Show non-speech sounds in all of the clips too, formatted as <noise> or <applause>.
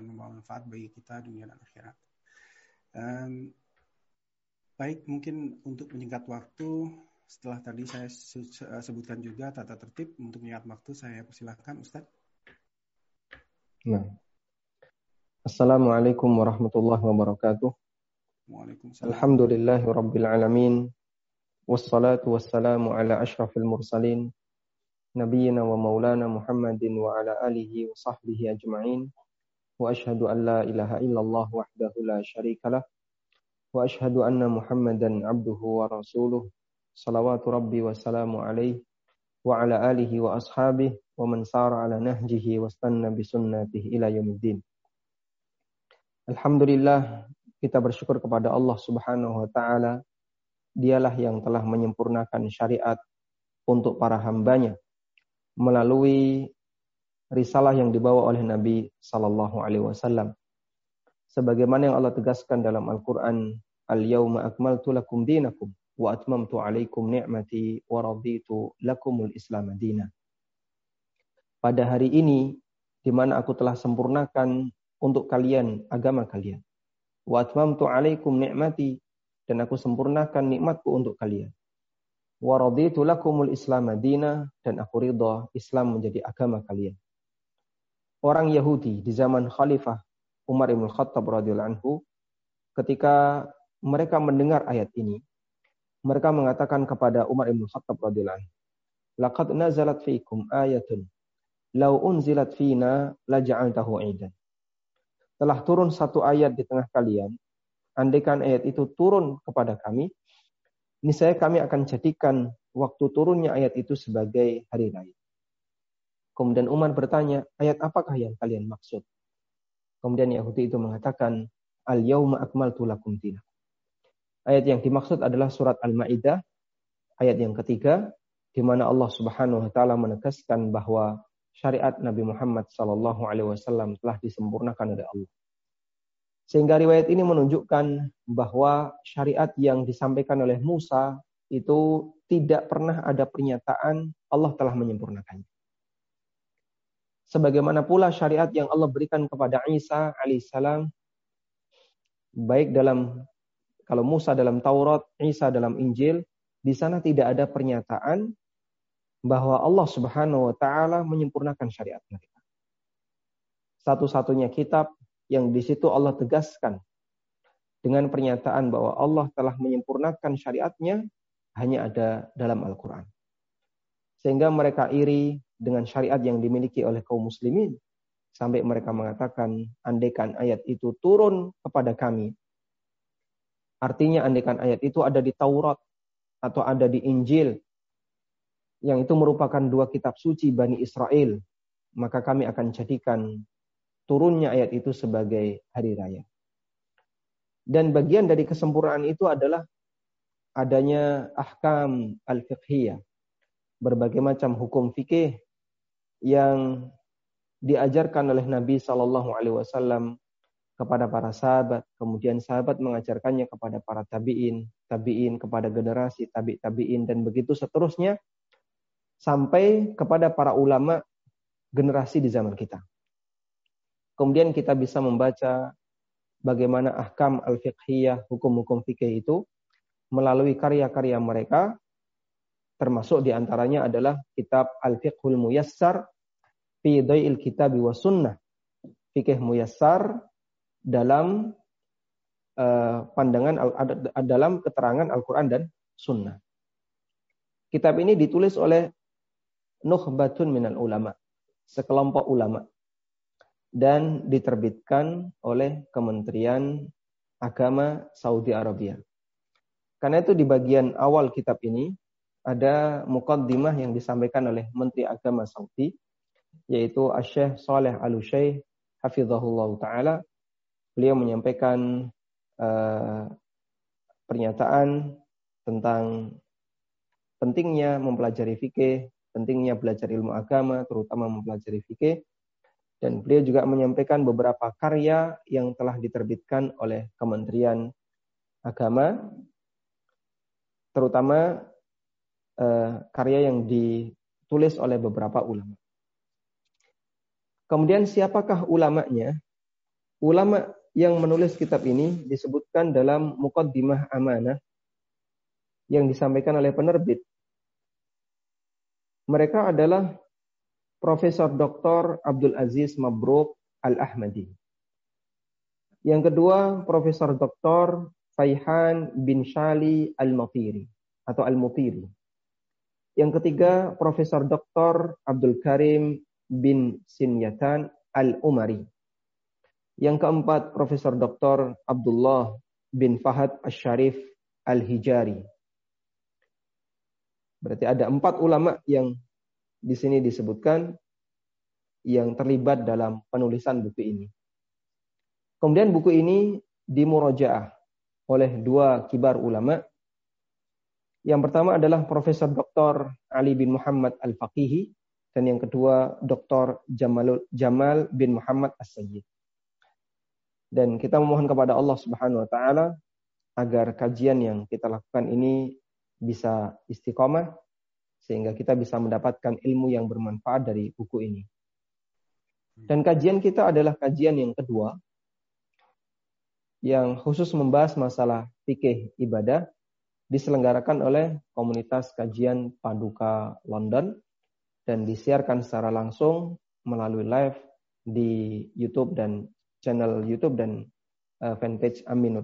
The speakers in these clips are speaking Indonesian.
akan membawa manfaat bagi kita dunia dan akhirat. Um, baik, mungkin untuk menyingkat waktu, setelah tadi saya sebutkan juga tata tertib untuk menyingkat waktu, saya persilahkan Ustaz. Nah. Assalamualaikum warahmatullahi wabarakatuh. Waalaikumsalam. Alhamdulillahi rabbil alamin. Wassalatu wassalamu ala ashrafil mursalin. Nabiyyina wa maulana Muhammadin wa ala alihi wa sahbihi ajma'in. Wahdahu la syarikalah. Wa ashhadu anna Muhammadan abduhu wa rasuluh. Salawatu rabbi wa salamu alaihi wa ala alihi wa ashabihi wa man sara ala nahjihi wa stanna bi sunnatihi ila yaumiddin. Alhamdulillah kita bersyukur kepada Allah Subhanahu wa taala dialah yang telah menyempurnakan syariat untuk para hambanya melalui risalah yang dibawa oleh Nabi Sallallahu Alaihi Wasallam. Sebagaimana yang Allah tegaskan dalam Al-Quran, Al-Yawma akmaltu lakum dinakum wa atmamtu alaikum ni'mati wa raditu lakumul Islam madina. Pada hari ini, di mana aku telah sempurnakan untuk kalian agama kalian. Wa atmamtu alaikum ni'mati dan aku sempurnakan nikmatku untuk kalian. Wa raditu lakumul Islam Madinah dan aku ridha Islam menjadi agama kalian. Orang Yahudi di zaman Khalifah Umar bin Khattab radhiyallahu anhu ketika mereka mendengar ayat ini, mereka mengatakan kepada Umar bin Khattab radhiyallahu anhu, "Laqad nazalat fiikum ayatun law unzilat fina laja'altahu 'idan." Telah turun satu ayat di tengah kalian andaikan ayat itu turun kepada kami, niscaya kami akan jadikan waktu turunnya ayat itu sebagai hari raya. Kemudian Umar bertanya, ayat apakah yang kalian maksud? Kemudian Yahudi itu mengatakan, Al-yawma akmaltu lakum dinakum. Ayat yang dimaksud adalah surat Al-Maidah, ayat yang ketiga, di mana Allah Subhanahu wa taala menegaskan bahwa syariat Nabi Muhammad sallallahu alaihi wasallam telah disempurnakan oleh Allah. Sehingga riwayat ini menunjukkan bahwa syariat yang disampaikan oleh Musa itu tidak pernah ada pernyataan Allah telah menyempurnakannya. Sebagaimana pula syariat yang Allah berikan kepada Isa alaihissalam, baik dalam kalau Musa dalam Taurat, Isa dalam Injil, di sana tidak ada pernyataan bahwa Allah Subhanahu wa taala menyempurnakan syariat mereka. Satu-satunya kitab yang di situ Allah tegaskan dengan pernyataan bahwa Allah telah menyempurnakan syariatnya hanya ada dalam Al-Quran. Sehingga mereka iri dengan syariat yang dimiliki oleh kaum muslimin. Sampai mereka mengatakan, andaikan ayat itu turun kepada kami. Artinya andaikan ayat itu ada di Taurat atau ada di Injil. Yang itu merupakan dua kitab suci Bani Israel. Maka kami akan jadikan turunnya ayat itu sebagai hari raya. Dan bagian dari kesempurnaan itu adalah adanya ahkam al-fiqhiyah. Berbagai macam hukum fikih yang diajarkan oleh Nabi Shallallahu Alaihi Wasallam kepada para sahabat, kemudian sahabat mengajarkannya kepada para tabiin, tabiin kepada generasi tabi tabiin dan begitu seterusnya sampai kepada para ulama generasi di zaman kita. Kemudian kita bisa membaca bagaimana ahkam al-fiqhiyah, hukum-hukum fikih itu melalui karya-karya mereka termasuk di antaranya adalah kitab Al-Fiqhul Muyassar fi Dai'il Kitab wa Sunnah. Fikih Muyassar dalam uh, pandangan dalam keterangan Al-Qur'an dan Sunnah. Kitab ini ditulis oleh Nukhbatun minal ulama, sekelompok ulama dan diterbitkan oleh Kementerian Agama Saudi Arabia. Karena itu di bagian awal kitab ini ada mukaddimah yang disampaikan oleh Menteri Agama Saudi yaitu Syekh Saleh Al-Syekh hafizahullah taala. Beliau menyampaikan uh, pernyataan tentang pentingnya mempelajari fikih, pentingnya belajar ilmu agama, terutama mempelajari fikih dan beliau juga menyampaikan beberapa karya yang telah diterbitkan oleh Kementerian Agama, terutama eh, karya yang ditulis oleh beberapa ulama. Kemudian siapakah ulamanya? ulama yang menulis kitab ini disebutkan dalam Muqaddimah Amanah yang disampaikan oleh penerbit. Mereka adalah Profesor Dr. Abdul Aziz Mabruk Al-Ahmadi. Yang kedua, Profesor Dr. Faihan bin Shali Al-Mutiri atau Al-Mutiri. Yang ketiga, Profesor Dr. Abdul Karim bin Sinyatan Al-Umari. Yang keempat, Profesor Dr. Abdullah bin Fahad Asy-Syarif Al-Hijari. Berarti ada empat ulama yang di sini disebutkan yang terlibat dalam penulisan buku ini. Kemudian buku ini dimurojaah oleh dua kibar ulama. Yang pertama adalah Profesor Dr. Ali bin Muhammad Al-Faqihi dan yang kedua Dr. Jamalul, Jamal bin Muhammad As-Sayyid. Dan kita memohon kepada Allah Subhanahu wa taala agar kajian yang kita lakukan ini bisa istiqomah sehingga kita bisa mendapatkan ilmu yang bermanfaat dari buku ini. Dan kajian kita adalah kajian yang kedua yang khusus membahas masalah fikih ibadah diselenggarakan oleh komunitas kajian Paduka London dan disiarkan secara langsung melalui live di YouTube dan channel YouTube dan uh, fanpage Aminur.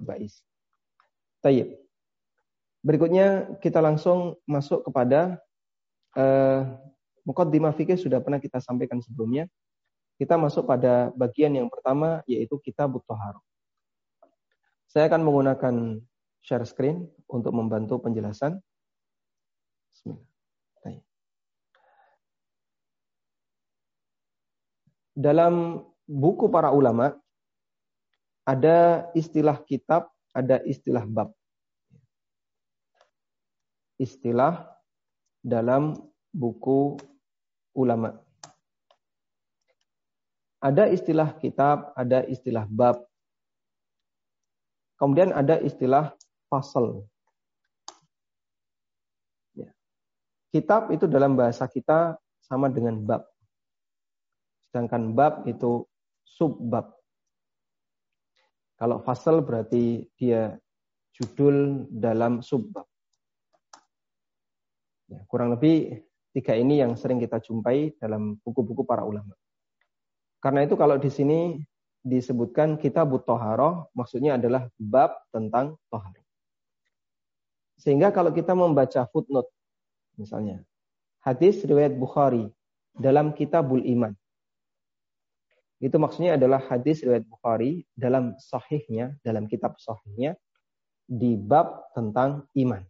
Tayyip. Berikutnya kita langsung masuk kepada uh, Mukaddimah fikih sudah pernah kita sampaikan sebelumnya. Kita masuk pada bagian yang pertama yaitu kita butuh harum. Saya akan menggunakan share screen untuk membantu penjelasan. Bismillah. Dalam buku para ulama ada istilah kitab, ada istilah bab. Istilah dalam buku ulama. Ada istilah kitab, ada istilah bab. Kemudian ada istilah fasal. Ya. Kitab itu dalam bahasa kita sama dengan bab. Sedangkan bab itu subbab. Kalau fasal berarti dia judul dalam subbab. Ya, kurang lebih tiga ini yang sering kita jumpai dalam buku-buku para ulama. Karena itu kalau di sini disebutkan kitab toharoh, maksudnya adalah bab tentang toharoh. Sehingga kalau kita membaca footnote, misalnya, hadis riwayat Bukhari dalam kitabul iman, itu maksudnya adalah hadis riwayat Bukhari dalam sahihnya, dalam kitab sahihnya di bab tentang iman.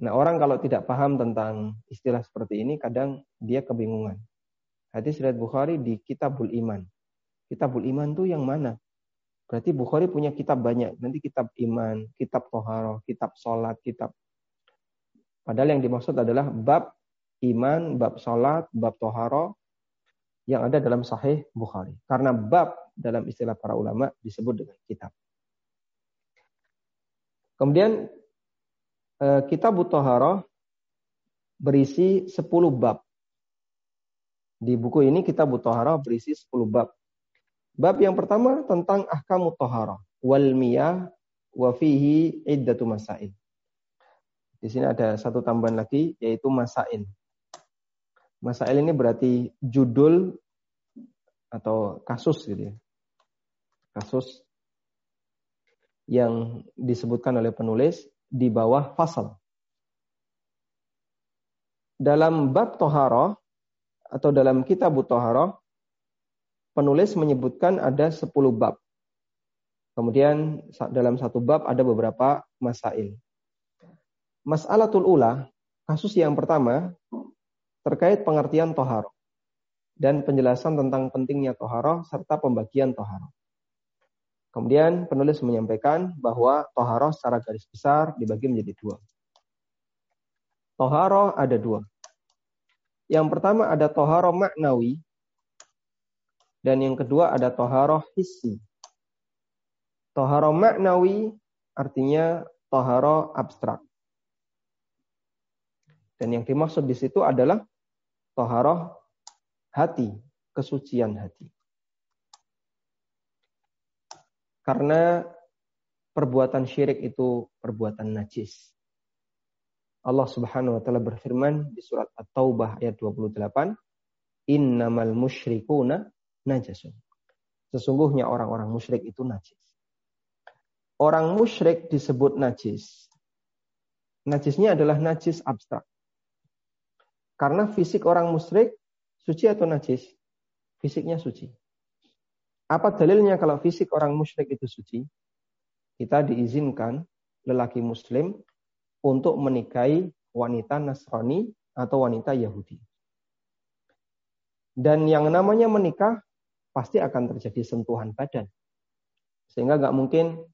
Nah, orang kalau tidak paham tentang istilah seperti ini kadang dia kebingungan. Hadis riwayat Bukhari di Kitabul Iman. Kitabul Iman tuh yang mana? Berarti Bukhari punya kitab banyak. Nanti kitab iman, kitab toharoh, kitab sholat, kitab. Padahal yang dimaksud adalah bab iman, bab sholat, bab toharoh, yang ada dalam Sahih Bukhari. Karena bab dalam istilah para ulama disebut dengan kitab. Kemudian eh, kitab Butohara berisi 10 bab. Di buku ini kitab Butohara berisi 10 bab. Bab yang pertama tentang ahkamu tohara wal miyah wa fihi iddatu masail. Di sini ada satu tambahan lagi yaitu masail. Masail ini berarti judul atau kasus gitu ya. Kasus yang disebutkan oleh penulis di bawah fasal. Dalam bab toharo atau dalam kitab toharo, penulis menyebutkan ada 10 bab. Kemudian dalam satu bab ada beberapa masail. Mas'alatul ula, kasus yang pertama terkait pengertian toharo dan penjelasan tentang pentingnya toharo serta pembagian toharo. Kemudian penulis menyampaikan bahwa toharo secara garis besar dibagi menjadi dua. Toharo ada dua. Yang pertama ada toharo maknawi dan yang kedua ada toharo hissi. Toharo maknawi artinya toharo abstrak. Dan yang dimaksud di situ adalah toharoh hati, kesucian hati. Karena perbuatan syirik itu perbuatan najis. Allah Subhanahu wa taala berfirman di surat At-Taubah ayat 28, "Innamal musyrikuna najasun." Sesungguhnya orang-orang musyrik itu najis. Orang musyrik disebut najis. Najisnya adalah najis abstrak. Karena fisik orang musyrik suci atau najis? Fisiknya suci. Apa dalilnya kalau fisik orang musyrik itu suci? Kita diizinkan lelaki muslim untuk menikahi wanita Nasrani atau wanita Yahudi. Dan yang namanya menikah pasti akan terjadi sentuhan badan. Sehingga nggak mungkin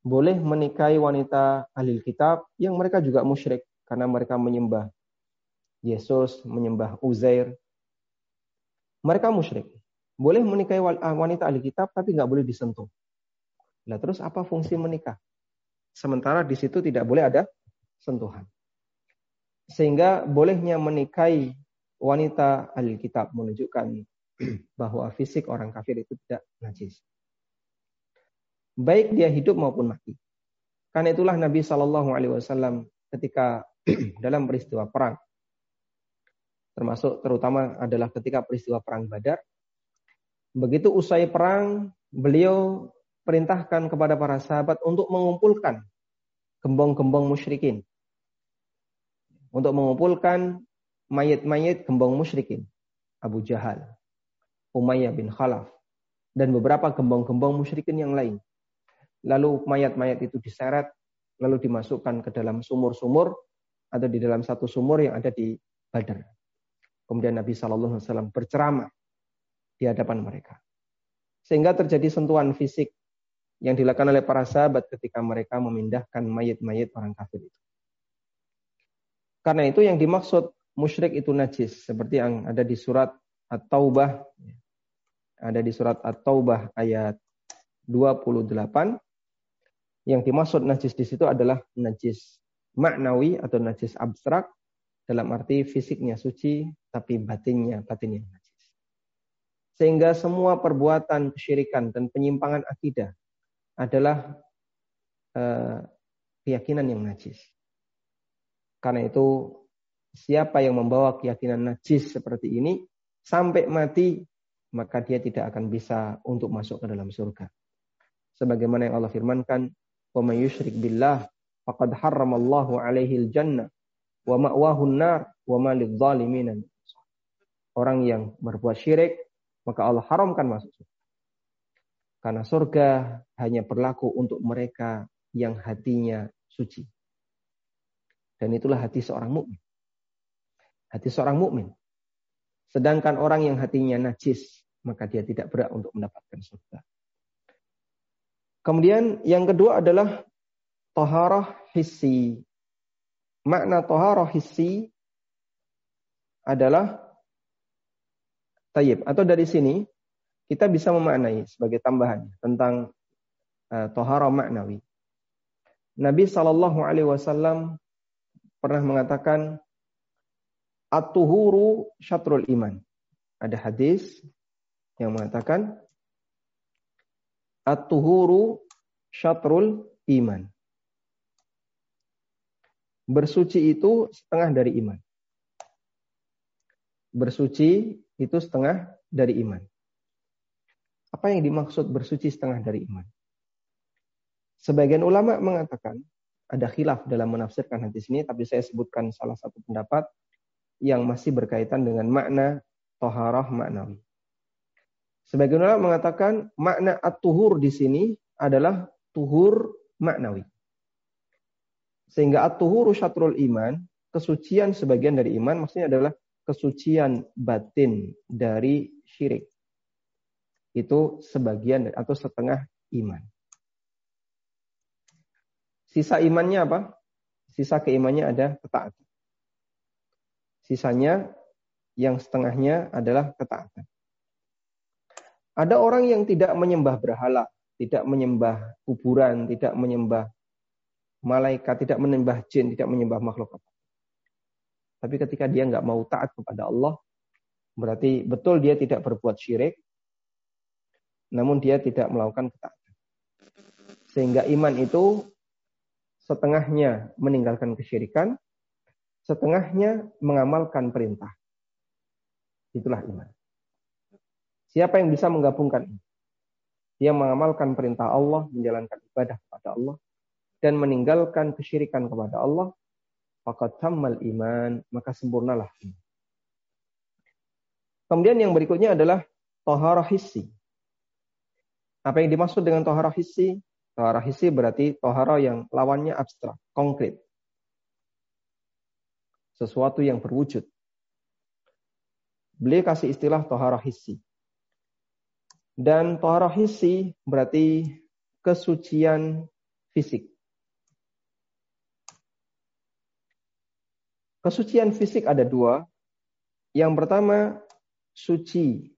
boleh menikahi wanita ahli kitab yang mereka juga musyrik karena mereka menyembah Yesus, menyembah Uzair. Mereka musyrik. Boleh menikahi wanita ahli kitab tapi nggak boleh disentuh. Nah terus apa fungsi menikah? Sementara di situ tidak boleh ada sentuhan. Sehingga bolehnya menikahi wanita ahli kitab menunjukkan <clears throat> bahwa fisik orang kafir itu tidak najis. Baik dia hidup maupun mati. Karena itulah Nabi Shallallahu Alaihi Wasallam ketika <clears throat> dalam peristiwa perang, termasuk terutama adalah ketika peristiwa perang Badar, begitu usai perang beliau perintahkan kepada para sahabat untuk mengumpulkan gembong-gembong musyrikin untuk mengumpulkan mayat-mayat gembong musyrikin. Abu Jahal, Umayyah bin Khalaf, dan beberapa gembong-gembong musyrikin yang lain. Lalu mayat-mayat itu diseret, lalu dimasukkan ke dalam sumur-sumur atau di dalam satu sumur yang ada di Badar. Kemudian Nabi Shallallahu Alaihi Wasallam berceramah di hadapan mereka, sehingga terjadi sentuhan fisik yang dilakukan oleh para sahabat ketika mereka memindahkan mayat-mayat orang kafir itu. Karena itu yang dimaksud musyrik itu najis seperti yang ada di surat At-Taubah ada di surat At-Taubah ayat 28 yang dimaksud najis di situ adalah najis maknawi atau najis abstrak dalam arti fisiknya suci tapi batinnya batinnya najis. Sehingga semua perbuatan kesyirikan dan penyimpangan akidah adalah uh, keyakinan yang najis. Karena itu siapa yang membawa keyakinan najis seperti ini sampai mati maka dia tidak akan bisa untuk masuk ke dalam surga. Sebagaimana yang Allah firmankan, "Wa may yusyrik billah faqad harramallahu 'alaihi al-jannah wa ma'wahu an-nar wa ma Orang yang berbuat syirik maka Allah haramkan masuk surga. Karena surga hanya berlaku untuk mereka yang hatinya suci. Dan itulah hati seorang mukmin. Hati seorang mukmin. Sedangkan orang yang hatinya najis, maka dia tidak berhak untuk mendapatkan surga. Kemudian yang kedua adalah toharoh hissi. Makna toharoh hissi adalah tayyib. Atau dari sini kita bisa memaknai sebagai tambahan tentang uh, toharoh maknawi. Nabi Shallallahu Alaihi Wasallam pernah mengatakan at-tuhuru syatrul iman. Ada hadis yang mengatakan at-tuhuru syatrul iman. Bersuci itu setengah dari iman. Bersuci itu setengah dari iman. Apa yang dimaksud bersuci setengah dari iman? Sebagian ulama mengatakan ada khilaf dalam menafsirkan hadis ini, tapi saya sebutkan salah satu pendapat yang masih berkaitan dengan makna toharah maknawi. Sebagian ulama mengatakan makna at-tuhur di sini adalah tuhur maknawi. Sehingga at-tuhuru syatrul iman, kesucian sebagian dari iman maksudnya adalah kesucian batin dari syirik. Itu sebagian atau setengah iman. Sisa imannya apa? Sisa keimannya ada ketaatan. Sisanya yang setengahnya adalah ketaatan. Ada orang yang tidak menyembah berhala, tidak menyembah kuburan, tidak menyembah malaikat, tidak menyembah jin, tidak menyembah makhluk apa. Tapi ketika dia nggak mau taat kepada Allah, berarti betul dia tidak berbuat syirik, namun dia tidak melakukan ketaatan. Sehingga iman itu setengahnya meninggalkan kesyirikan, setengahnya mengamalkan perintah. Itulah iman. Siapa yang bisa menggabungkan ini? Dia mengamalkan perintah Allah, menjalankan ibadah kepada Allah, dan meninggalkan kesyirikan kepada Allah, fakat tammal iman, maka sempurnalah. Kemudian yang berikutnya adalah toharah hissi. Apa yang dimaksud dengan toharah hissi? Toharah hissi berarti toharah yang lawannya abstrak, konkret. Sesuatu yang berwujud. Beliau kasih istilah toharah hissi. Dan toharah hissi berarti kesucian fisik. Kesucian fisik ada dua. Yang pertama, suci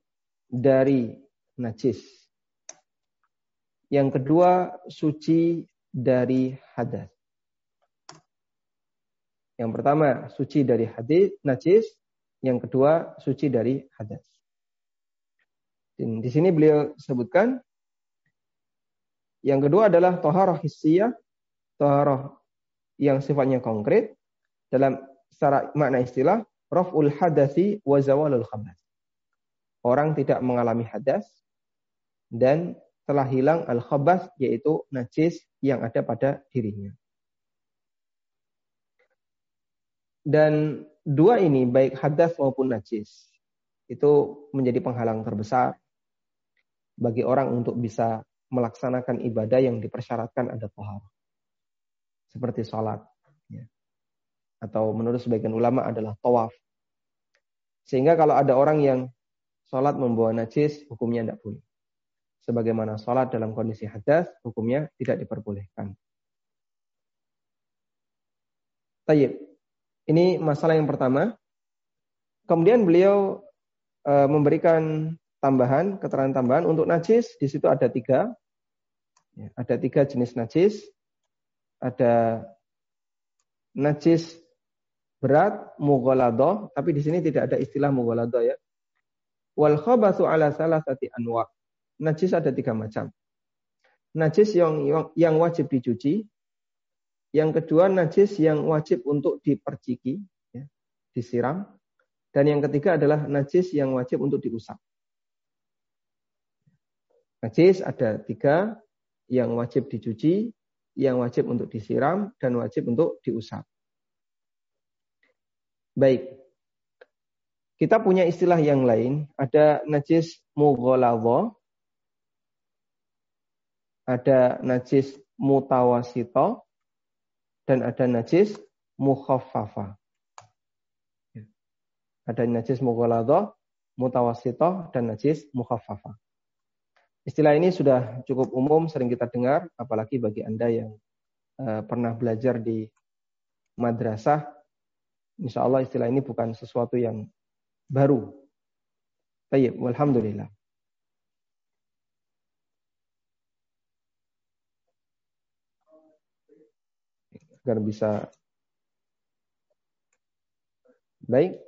dari najis. Yang kedua, suci dari hadas. Yang pertama, suci dari hadis, najis. Yang kedua, suci dari hadas. Dan di sini beliau sebutkan yang kedua adalah toharoh hissiyah, toharoh yang sifatnya konkret dalam secara makna istilah raf'ul hadasi wa zawalul khabas. Orang tidak mengalami hadas dan telah hilang al-khabas yaitu najis yang ada pada dirinya. Dan dua ini baik hadas maupun najis itu menjadi penghalang terbesar bagi orang untuk bisa melaksanakan ibadah yang dipersyaratkan ada tohar. Seperti sholat. Atau menurut sebagian ulama adalah tawaf. Sehingga kalau ada orang yang sholat membawa najis, hukumnya tidak boleh sebagaimana sholat dalam kondisi hadas, hukumnya tidak diperbolehkan. Tayyib. Ini masalah yang pertama. Kemudian beliau e, memberikan tambahan, keterangan tambahan untuk najis. Di situ ada tiga. Ya, ada tiga jenis najis. Ada najis berat, mughaladah. Tapi di sini tidak ada istilah mughaladah ya. Wal khabathu ala salasati anwa' najis ada tiga macam. Najis yang yang wajib dicuci, yang kedua najis yang wajib untuk diperciki, ya, disiram, dan yang ketiga adalah najis yang wajib untuk diusap. Najis ada tiga, yang wajib dicuci, yang wajib untuk disiram, dan wajib untuk diusap. Baik. Kita punya istilah yang lain, ada najis mughaladha, ada najis mutawasito dan ada najis mukhaffafa. Ya. Ada najis mughaladhah, mutawasito dan najis mukhaffafa. Istilah ini sudah cukup umum, sering kita dengar, apalagi bagi Anda yang uh, pernah belajar di madrasah. Insya Allah istilah ini bukan sesuatu yang baru. Baik, alhamdulillah. agar bisa baik.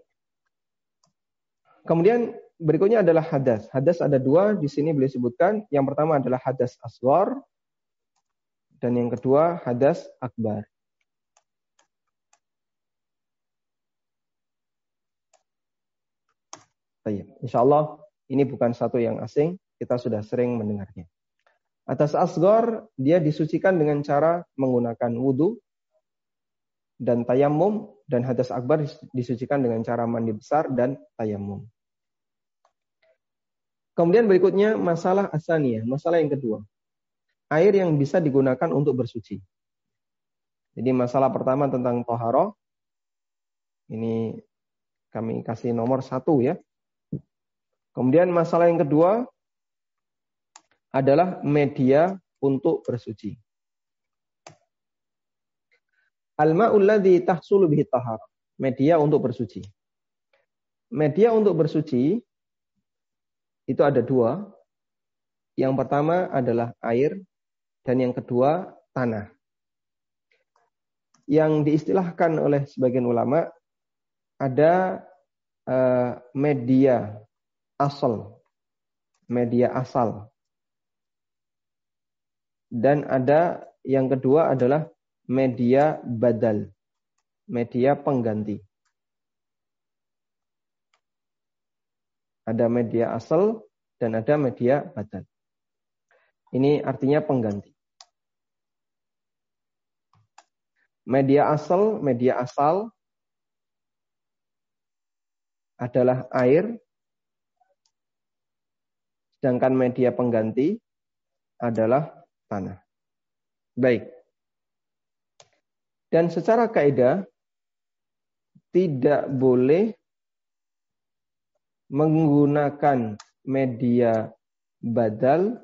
Kemudian berikutnya adalah hadas. Hadas ada dua di sini beliau sebutkan. Yang pertama adalah hadas aswar dan yang kedua hadas akbar. Insya Allah ini bukan satu yang asing, kita sudah sering mendengarnya. Atas asgor, dia disucikan dengan cara menggunakan wudhu dan tayamum dan hadas akbar disucikan dengan cara mandi besar dan tayamum. Kemudian berikutnya masalah asaniyah, masalah yang kedua. Air yang bisa digunakan untuk bersuci. Jadi masalah pertama tentang toharo. Ini kami kasih nomor satu ya. Kemudian masalah yang kedua adalah media untuk bersuci. Al-ma'ul ladzi tahsulu bihi tahar. Media untuk bersuci. Media untuk bersuci itu ada dua. Yang pertama adalah air dan yang kedua tanah. Yang diistilahkan oleh sebagian ulama ada uh, media asal. Media asal. dan ada yang kedua adalah media badal, media pengganti. Ada media asal dan ada media badal. Ini artinya pengganti. Media asal, media asal adalah air, sedangkan media pengganti adalah tanah. Baik. Dan secara kaidah tidak boleh menggunakan media badal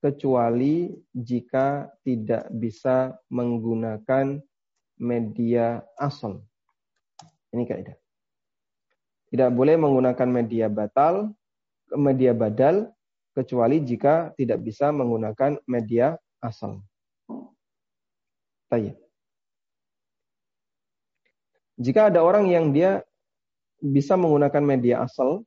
kecuali jika tidak bisa menggunakan media asal. Ini kaidah. Tidak boleh menggunakan media batal, media badal kecuali jika tidak bisa menggunakan media asal. Tanya. Jika ada orang yang dia bisa menggunakan media asal,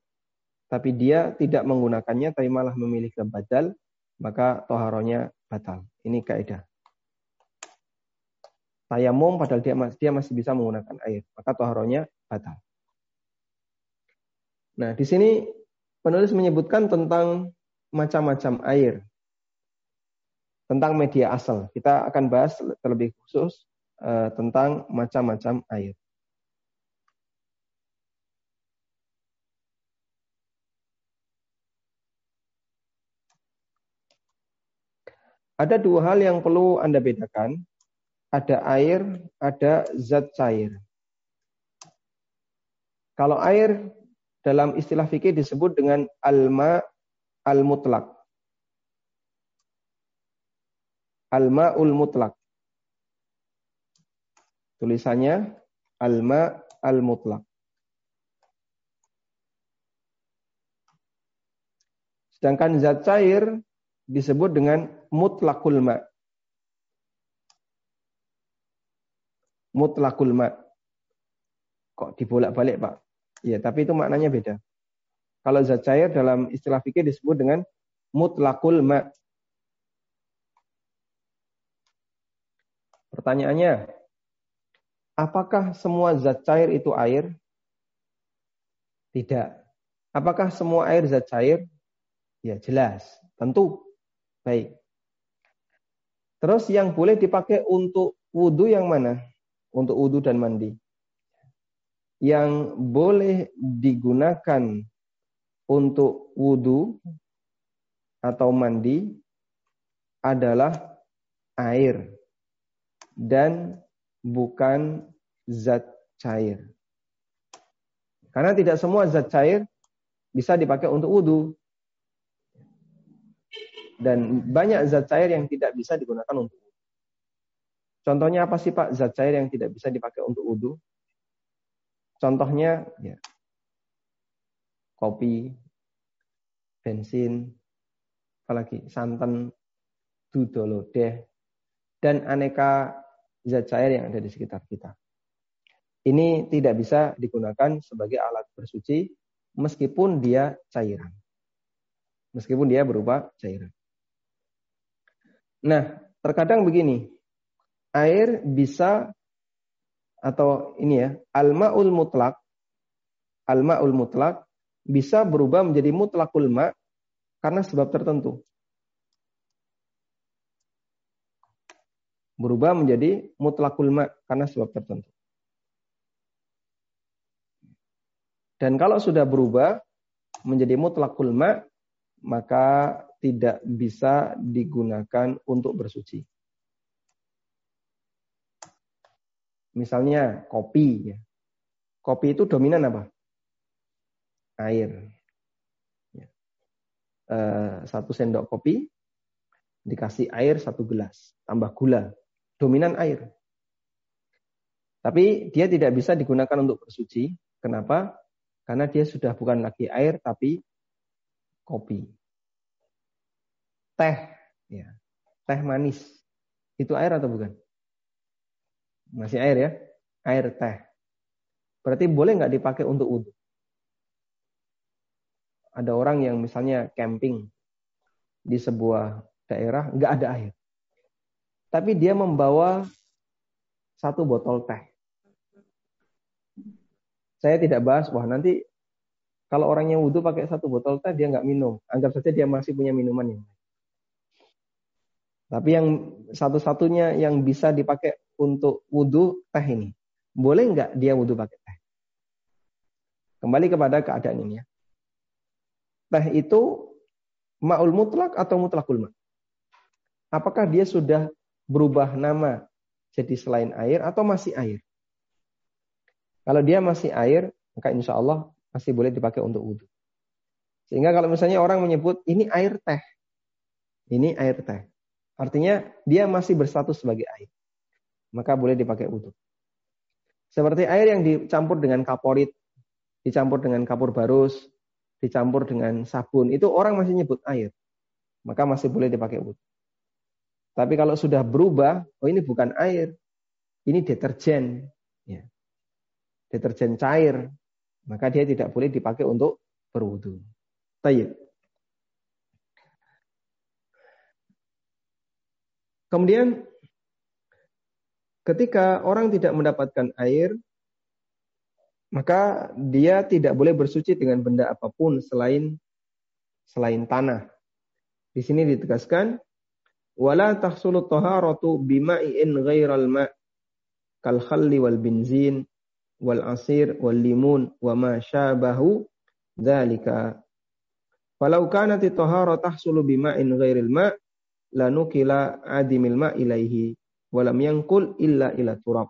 tapi dia tidak menggunakannya, tapi malah memilih ke badal, maka toharonya batal. Ini kaidah. Tayamum padahal dia dia masih bisa menggunakan air, maka toharonya batal. Nah, di sini penulis menyebutkan tentang macam-macam air. Tentang media asal. Kita akan bahas terlebih khusus uh, tentang macam-macam air. Ada dua hal yang perlu Anda bedakan. Ada air, ada zat cair. Kalau air dalam istilah fikih disebut dengan alma al-mutlak. Alma-ul mutlak. Tulisannya alma al-mutlak. Sedangkan zat cair disebut dengan mutlakul ma. Mutlakul ma. Kok dibolak-balik, Pak? Ya, tapi itu maknanya beda. Kalau zat cair dalam istilah fikih disebut dengan mutlakul ma. Pertanyaannya, apakah semua zat cair itu air? Tidak. Apakah semua air zat cair? Ya jelas, tentu. Baik. Terus yang boleh dipakai untuk wudhu yang mana? Untuk wudhu dan mandi. Yang boleh digunakan untuk wudhu atau mandi adalah air dan bukan zat cair. Karena tidak semua zat cair bisa dipakai untuk wudhu. Dan banyak zat cair yang tidak bisa digunakan untuk wudhu. Contohnya apa sih Pak zat cair yang tidak bisa dipakai untuk wudhu? Contohnya ya, kopi, bensin, apalagi santan, dudolodeh, dan aneka zat cair yang ada di sekitar kita. Ini tidak bisa digunakan sebagai alat bersuci meskipun dia cairan. Meskipun dia berupa cairan. Nah, terkadang begini, air bisa atau ini ya, almaul mutlak, almaul mutlak bisa berubah menjadi mutlakul ma karena sebab tertentu. Berubah menjadi mutlakul ma karena sebab tertentu. Dan kalau sudah berubah menjadi mutlakul ma, maka tidak bisa digunakan untuk bersuci. Misalnya kopi. Ya. Kopi itu dominan apa? Air. Ya. Eh, satu sendok kopi dikasih air satu gelas, tambah gula. Dominan air. Tapi dia tidak bisa digunakan untuk bersuci. Kenapa? Karena dia sudah bukan lagi air tapi kopi teh, ya, teh manis, itu air atau bukan? Masih air ya, air teh. Berarti boleh nggak dipakai untuk wudhu? Ada orang yang misalnya camping di sebuah daerah nggak ada air, tapi dia membawa satu botol teh. Saya tidak bahas, wah nanti kalau orangnya wudhu pakai satu botol teh dia nggak minum. Anggap saja dia masih punya minuman yang Tapi yang satu-satunya yang bisa dipakai untuk wudhu teh ini. Boleh nggak dia wudhu pakai teh? Kembali kepada keadaan ini ya. Teh itu ma'ul mutlak atau mutlakul ma'? Apakah dia sudah berubah nama jadi selain air atau masih air? Kalau dia masih air, maka insya Allah masih boleh dipakai untuk wudhu. Sehingga kalau misalnya orang menyebut ini air teh, ini air teh, artinya dia masih berstatus sebagai air, maka boleh dipakai wudhu. Seperti air yang dicampur dengan kaporit, dicampur dengan kapur barus, dicampur dengan sabun, itu orang masih nyebut air, maka masih boleh dipakai wudhu. Tapi kalau sudah berubah, oh ini bukan air, ini deterjen, ya. deterjen cair, maka dia tidak boleh dipakai untuk berwudu. Tayyib. Kemudian ketika orang tidak mendapatkan air, maka dia tidak boleh bersuci dengan benda apa pun selain selain tanah. Di sini ditegaskan wala tahsulu taharatu bima'in ghairal ma' kal khalli wal benzin wal asir wal limun wa ma syabahu dzalika falau kanat tahara tahsulu bima'in ghairil ma' lanukila adimil ma' ilaihi walam yangkul illa ila turab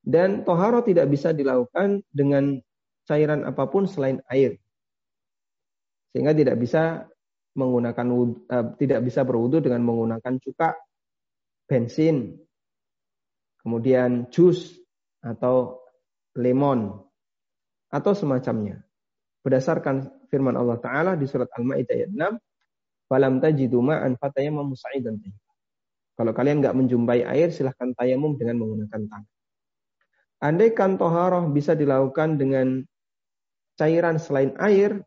dan toharo tidak bisa dilakukan dengan cairan apa pun selain air sehingga tidak bisa menggunakan uh, tidak bisa berwudu dengan menggunakan cuka bensin kemudian jus atau lemon atau semacamnya. Berdasarkan firman Allah Ta'ala di surat Al-Ma'idah ayat 6, Falam tajidu ma'an fatayamam musa'idan Kalau kalian nggak menjumpai air, silahkan tayamum dengan menggunakan tangan. Andaikan toharoh bisa dilakukan dengan cairan selain air,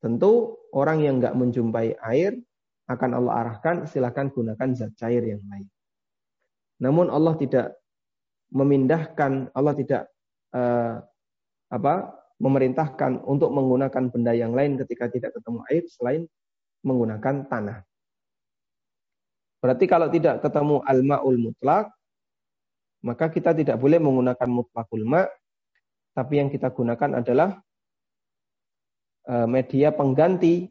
tentu orang yang nggak menjumpai air akan Allah arahkan silahkan gunakan zat cair yang lain. Namun Allah tidak memindahkan Allah tidak uh, apa memerintahkan untuk menggunakan benda yang lain ketika tidak ketemu air selain menggunakan tanah. Berarti kalau tidak ketemu al-ma'ul mutlak, maka kita tidak boleh menggunakan mutlakul ma, tapi yang kita gunakan adalah uh, media pengganti,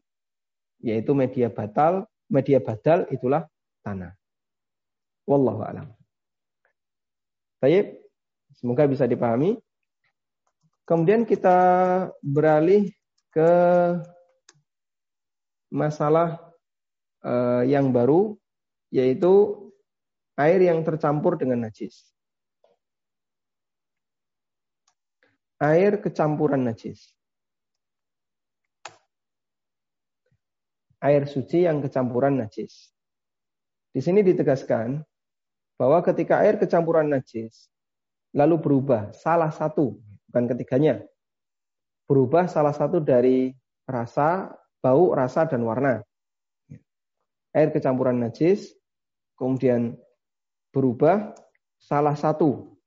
yaitu media batal, media badal itulah tanah. Wallahu a'lam. Baik, semoga bisa dipahami. Kemudian kita beralih ke masalah uh, yang baru, yaitu air yang tercampur dengan najis. Air kecampuran najis. Air suci yang kecampuran najis. Di sini ditegaskan bahwa ketika air kecampuran najis lalu berubah salah satu, bukan ketiganya, berubah salah satu dari rasa, bau, rasa, dan warna. Air kecampuran najis kemudian berubah salah satu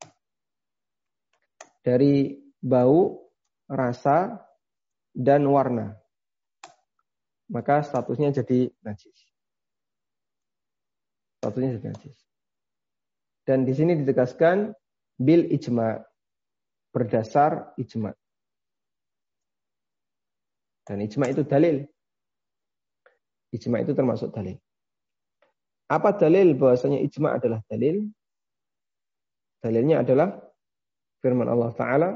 dari bau, rasa, dan warna. Maka statusnya jadi najis. Statusnya jadi najis. Dan di sini ditegaskan bil ijma berdasar ijma. Dan ijma itu dalil. Ijma itu termasuk dalil. Apa dalil bahwasanya ijma adalah dalil? Dalilnya adalah firman Allah Ta'ala,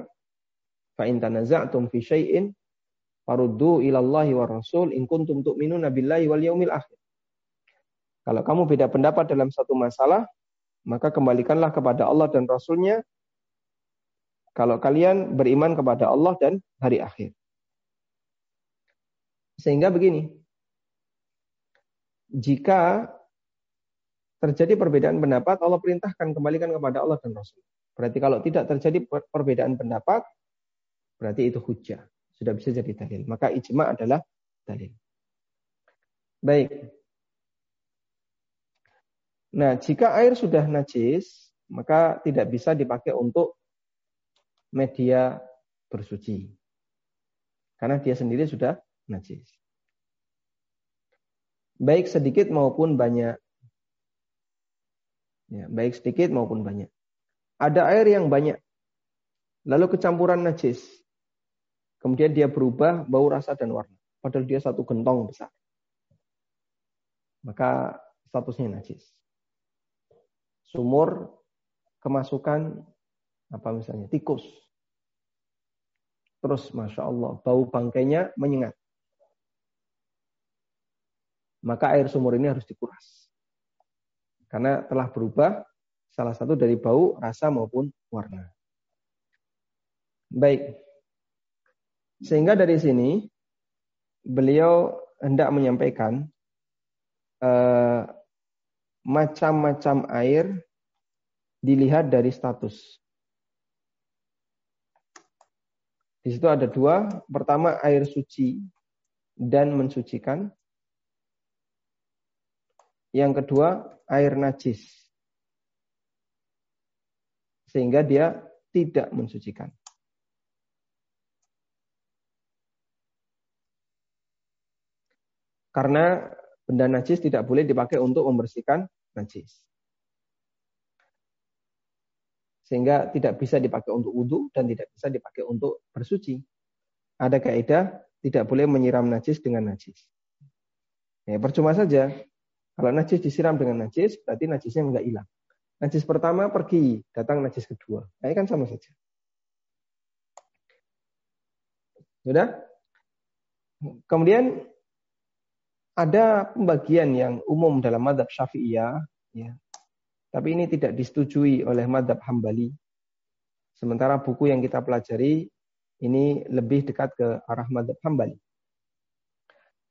Fa in tanaza'tum fi syai'in faruddu ilallahi wa rasul in kuntum tu'minuna billahi wal yaumil akhir. Kalau kamu beda pendapat dalam satu masalah, maka kembalikanlah kepada Allah dan Rasulnya kalau kalian beriman kepada Allah dan hari akhir. Sehingga begini, jika terjadi perbedaan pendapat, Allah perintahkan kembalikan kepada Allah dan Rasul. Berarti kalau tidak terjadi perbedaan pendapat, berarti itu hujah. Sudah bisa jadi dalil. Maka ijma adalah dalil. Baik. Nah, jika air sudah najis, maka tidak bisa dipakai untuk media bersuci. Karena dia sendiri sudah najis. Baik sedikit maupun banyak. Ya, baik sedikit maupun banyak. Ada air yang banyak. Lalu kecampuran najis. Kemudian dia berubah bau, rasa, dan warna. Padahal dia satu gentong besar. Maka statusnya najis. Sumur kemasukan apa misalnya tikus. Terus masya Allah bau bangkainya menyengat. Maka air sumur ini harus dikuras. Karena telah berubah salah satu dari bau, rasa maupun warna. Baik. Sehingga dari sini beliau hendak menyampaikan Eh, macam-macam air dilihat dari status. Di situ ada dua. Pertama air suci dan mensucikan. Yang kedua air najis. Sehingga dia tidak mensucikan. Karena Benda najis tidak boleh dipakai untuk membersihkan najis. Sehingga tidak bisa dipakai untuk wudhu dan tidak bisa dipakai untuk bersuci. Ada kaidah tidak boleh menyiram najis dengan najis. Ya, percuma saja. Kalau najis disiram dengan najis, berarti najisnya enggak hilang. Najis pertama pergi, datang najis kedua. Nah, kan sama saja. Sudah? Kemudian ada pembagian yang umum dalam madhab syafi'iyah, ya. tapi ini tidak disetujui oleh madhab hambali. Sementara buku yang kita pelajari ini lebih dekat ke arah madhab hambali.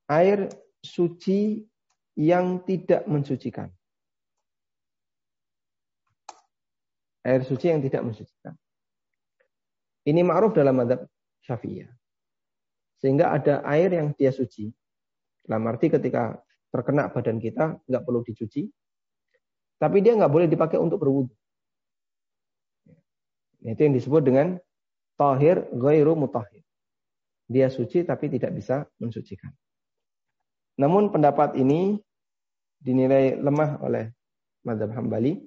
Air suci yang tidak mensucikan. Air suci yang tidak mensucikan. Ini ma'ruf dalam madhab syafi'iyah. Sehingga ada air yang dia suci, dalam arti ketika terkena badan kita nggak perlu dicuci, tapi dia nggak boleh dipakai untuk berwudu. Itu yang disebut dengan tahir ghairu mutahhir. Dia suci tapi tidak bisa mensucikan. Namun pendapat ini dinilai lemah oleh mazhab Hambali.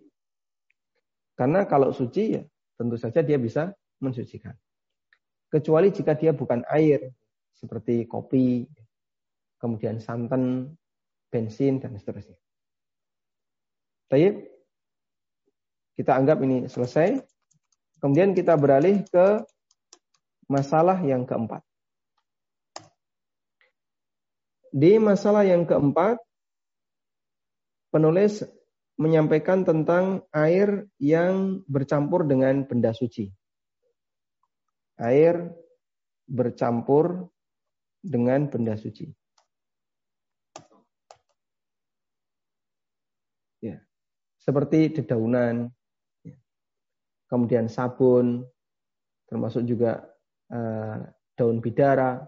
Karena kalau suci ya tentu saja dia bisa mensucikan. Kecuali jika dia bukan air seperti kopi, kemudian santan, bensin, dan seterusnya. Baik, kita anggap ini selesai. Kemudian kita beralih ke masalah yang keempat. Di masalah yang keempat, penulis menyampaikan tentang air yang bercampur dengan benda suci. Air bercampur dengan benda suci. Seperti dedaunan, ya. kemudian sabun, termasuk juga uh, daun bidara,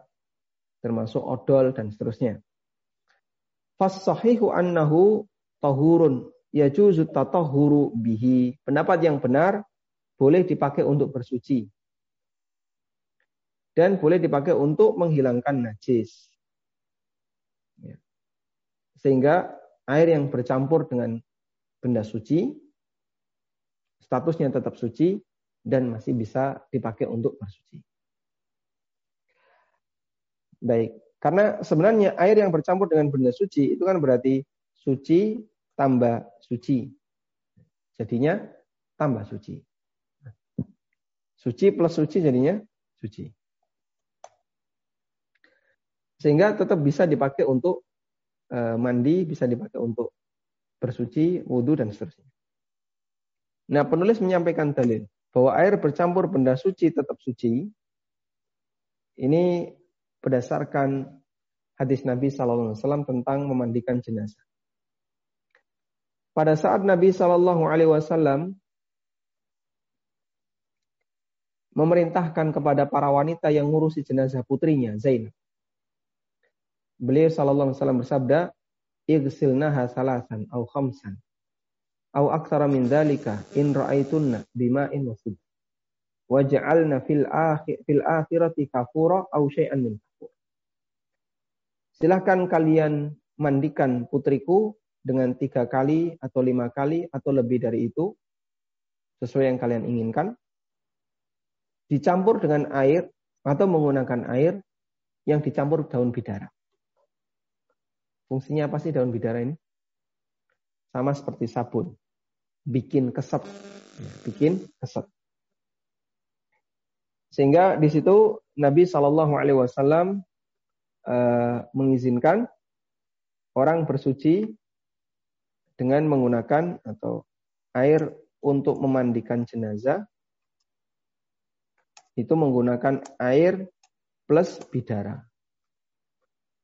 termasuk odol dan seterusnya. Fasahihu annahu tahurun yajuzu tatahuru bihi. Pendapat yang benar boleh dipakai untuk bersuci. Dan boleh dipakai untuk menghilangkan najis. Ya. Sehingga air yang bercampur dengan benda suci, statusnya tetap suci, dan masih bisa dipakai untuk bersuci. Baik, karena sebenarnya air yang bercampur dengan benda suci itu kan berarti suci tambah suci. Jadinya tambah suci. Suci plus suci jadinya suci. Sehingga tetap bisa dipakai untuk eh, mandi, bisa dipakai untuk bersuci, wudhu, dan seterusnya. Nah, penulis menyampaikan dalil bahwa air bercampur benda suci tetap suci. Ini berdasarkan hadis Nabi Shallallahu Alaihi Wasallam tentang memandikan jenazah. Pada saat Nabi Shallallahu Alaihi Wasallam memerintahkan kepada para wanita yang ngurusi jenazah putrinya Zainab. Beliau Shallallahu Alaihi Wasallam bersabda, igsilnaha salasan au khamsan. au min in ra'aitunna bima'in waj'alna fil akhir fil akhirati kafura au syai'an. Silahkan kalian mandikan putriku dengan tiga kali atau lima kali atau lebih dari itu sesuai yang kalian inginkan dicampur dengan air atau menggunakan air yang dicampur daun bidara. Fungsinya apa sih daun bidara ini? Sama seperti sabun bikin keset, bikin keset. Sehingga di situ Nabi Shallallahu Alaihi Wasallam uh, mengizinkan orang bersuci dengan menggunakan atau air untuk memandikan jenazah itu menggunakan air plus bidara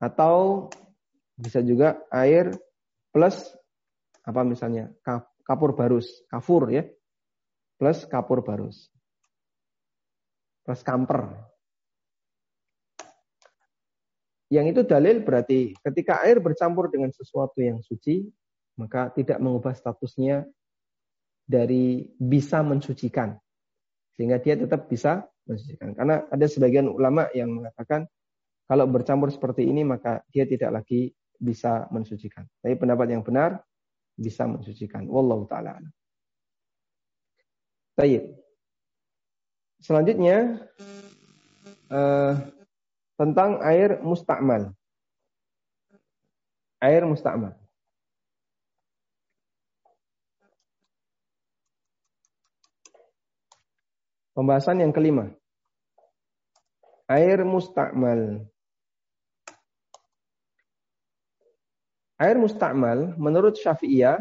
atau bisa juga air plus apa misalnya kapur barus, kafur ya. Plus kapur barus. Plus kamper. Yang itu dalil berarti ketika air bercampur dengan sesuatu yang suci, maka tidak mengubah statusnya dari bisa mensucikan. Sehingga dia tetap bisa mensucikan. Karena ada sebagian ulama yang mengatakan kalau bercampur seperti ini maka dia tidak lagi bisa mensucikan. Tapi pendapat yang benar bisa mensucikan. Wallahu taala. Baik. Selanjutnya uh, tentang air mustakmal. Air mustakmal. Pembahasan yang kelima. Air mustakmal. Air mustakmal menurut Syafi'iyah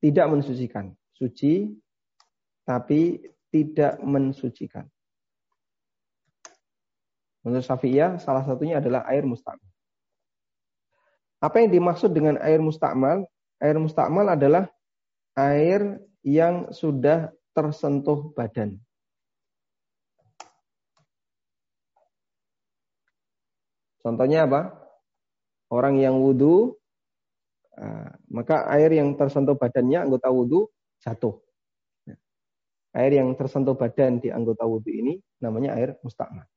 tidak mensucikan. Suci tapi tidak mensucikan. Menurut Syafi'iyah salah satunya adalah air mustakmal. Apa yang dimaksud dengan air mustakmal? Air mustakmal adalah air yang sudah tersentuh badan. Contohnya apa? Orang yang wudhu maka air yang tersentuh badannya anggota wudhu jatuh. Ya. Air yang tersentuh badan di anggota wudhu ini namanya air mustakmal.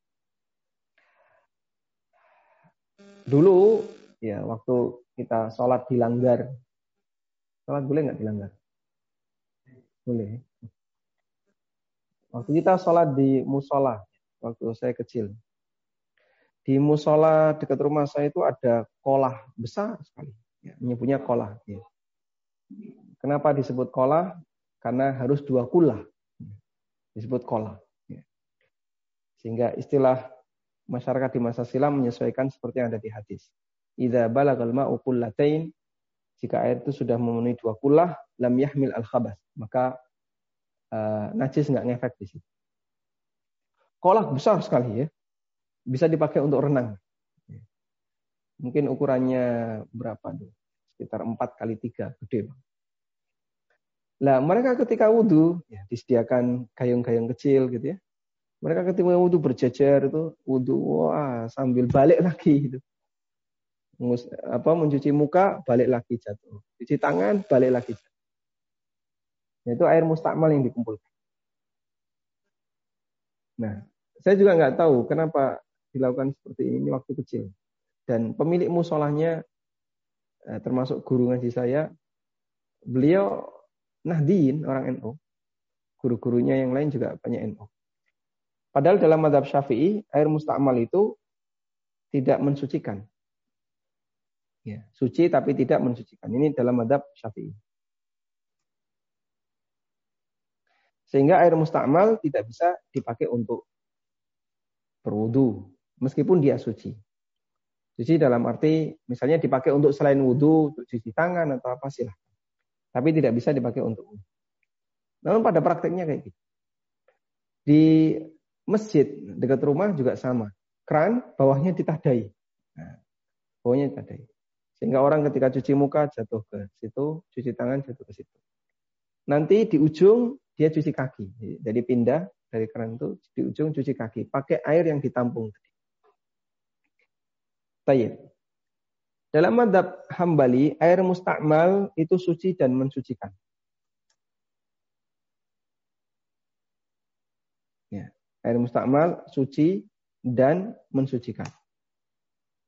Dulu ya waktu kita sholat dilanggar, sholat boleh nggak dilanggar? Boleh. Waktu kita sholat di musola, waktu saya kecil, di musola dekat rumah saya itu ada kolah besar sekali menyebutnya kolah. Ya. Kenapa disebut kolah? Karena harus dua kula. Disebut kolah. Ya. Sehingga istilah masyarakat di masa silam menyesuaikan seperti yang ada di hadis. Idza balagal ma'u kullatain jika air itu sudah memenuhi dua kulah lam yahmil al khabas maka uh, najis nggak ngefek di situ. Kolah besar sekali ya. Bisa dipakai untuk renang. Mungkin ukurannya berapa tuh? Sekitar 4 kali 3, gede. Nah, mereka ketika wudhu, ya, disediakan gayung-gayung kecil gitu ya. Mereka ketika wudhu berjejer itu, wudhu, wah sambil balik lagi gitu. Ngus, apa mencuci muka, balik lagi jatuh. Cuci tangan, balik lagi jatuh. Nah, itu air mustakmal yang dikumpulkan. Nah, saya juga nggak tahu kenapa dilakukan seperti ini waktu kecil. Dan pemilik musolahnya eh, termasuk guru ngaji saya, beliau Nahdien orang NU. Guru-gurunya yang lain juga banyak NU. Padahal dalam madhab syafi'i, air mustakmal itu tidak mensucikan. Ya, suci tapi tidak mensucikan. Ini dalam madhab syafi'i. Sehingga air mustakmal tidak bisa dipakai untuk berwudu. Meskipun dia suci. Cuci dalam arti misalnya dipakai untuk selain wudhu, untuk cuci tangan atau apa sih lah. Tapi tidak bisa dipakai untuk wudhu. Namun pada prakteknya kayak gitu. Di masjid dekat rumah juga sama. Kran bawahnya ditadai. Nah, bawahnya ditadai. Sehingga orang ketika cuci muka jatuh ke situ, cuci tangan jatuh ke situ. Nanti di ujung dia cuci kaki. Jadi pindah dari keran itu di ujung cuci kaki. Pakai air yang ditampung tadi. Tayyib. Dalam madhab hambali, air mustakmal itu suci dan mensucikan. Ya. Air mustakmal suci dan mensucikan.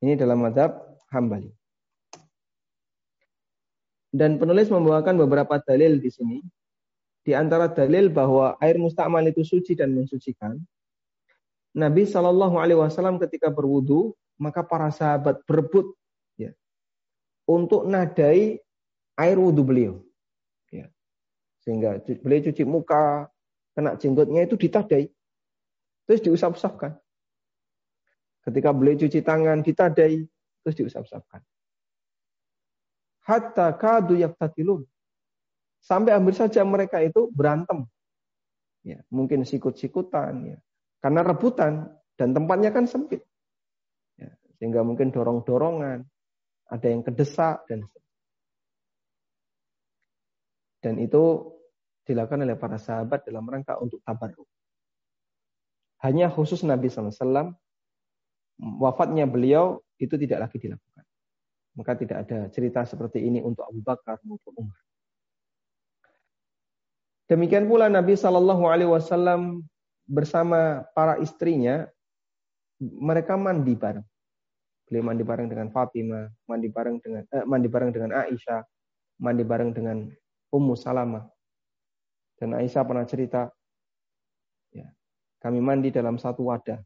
Ini dalam madhab hambali. Dan penulis membawakan beberapa dalil di sini. Di antara dalil bahwa air mustakmal itu suci dan mensucikan. Nabi Shallallahu Alaihi Wasallam ketika berwudu maka para sahabat berebut ya, untuk nadai air wudhu beliau. Ya. Sehingga beliau cuci muka, kena jenggotnya itu ditadai. Terus diusap-usapkan. Ketika beliau cuci tangan, ditadai, terus diusap-usapkan. Hatta kadu yaktatilun. Sampai hampir saja mereka itu berantem. Ya, mungkin sikut-sikutan. Ya. Karena rebutan. Dan tempatnya kan sempit. Sehingga mungkin dorong-dorongan. Ada yang kedesak. Dan dan itu dilakukan oleh para sahabat dalam rangka untuk tabarruk. Hanya khusus Nabi SAW, wafatnya beliau itu tidak lagi dilakukan. Maka tidak ada cerita seperti ini untuk Abu Bakar maupun Umar. Demikian pula Nabi Shallallahu Alaihi Wasallam bersama para istrinya, mereka mandi bareng. Beliau mandi bareng dengan Fatimah, mandi bareng dengan eh, mandi bareng dengan Aisyah, mandi bareng dengan Ummu Salamah. Dan Aisyah pernah cerita, ya, kami mandi dalam satu wadah.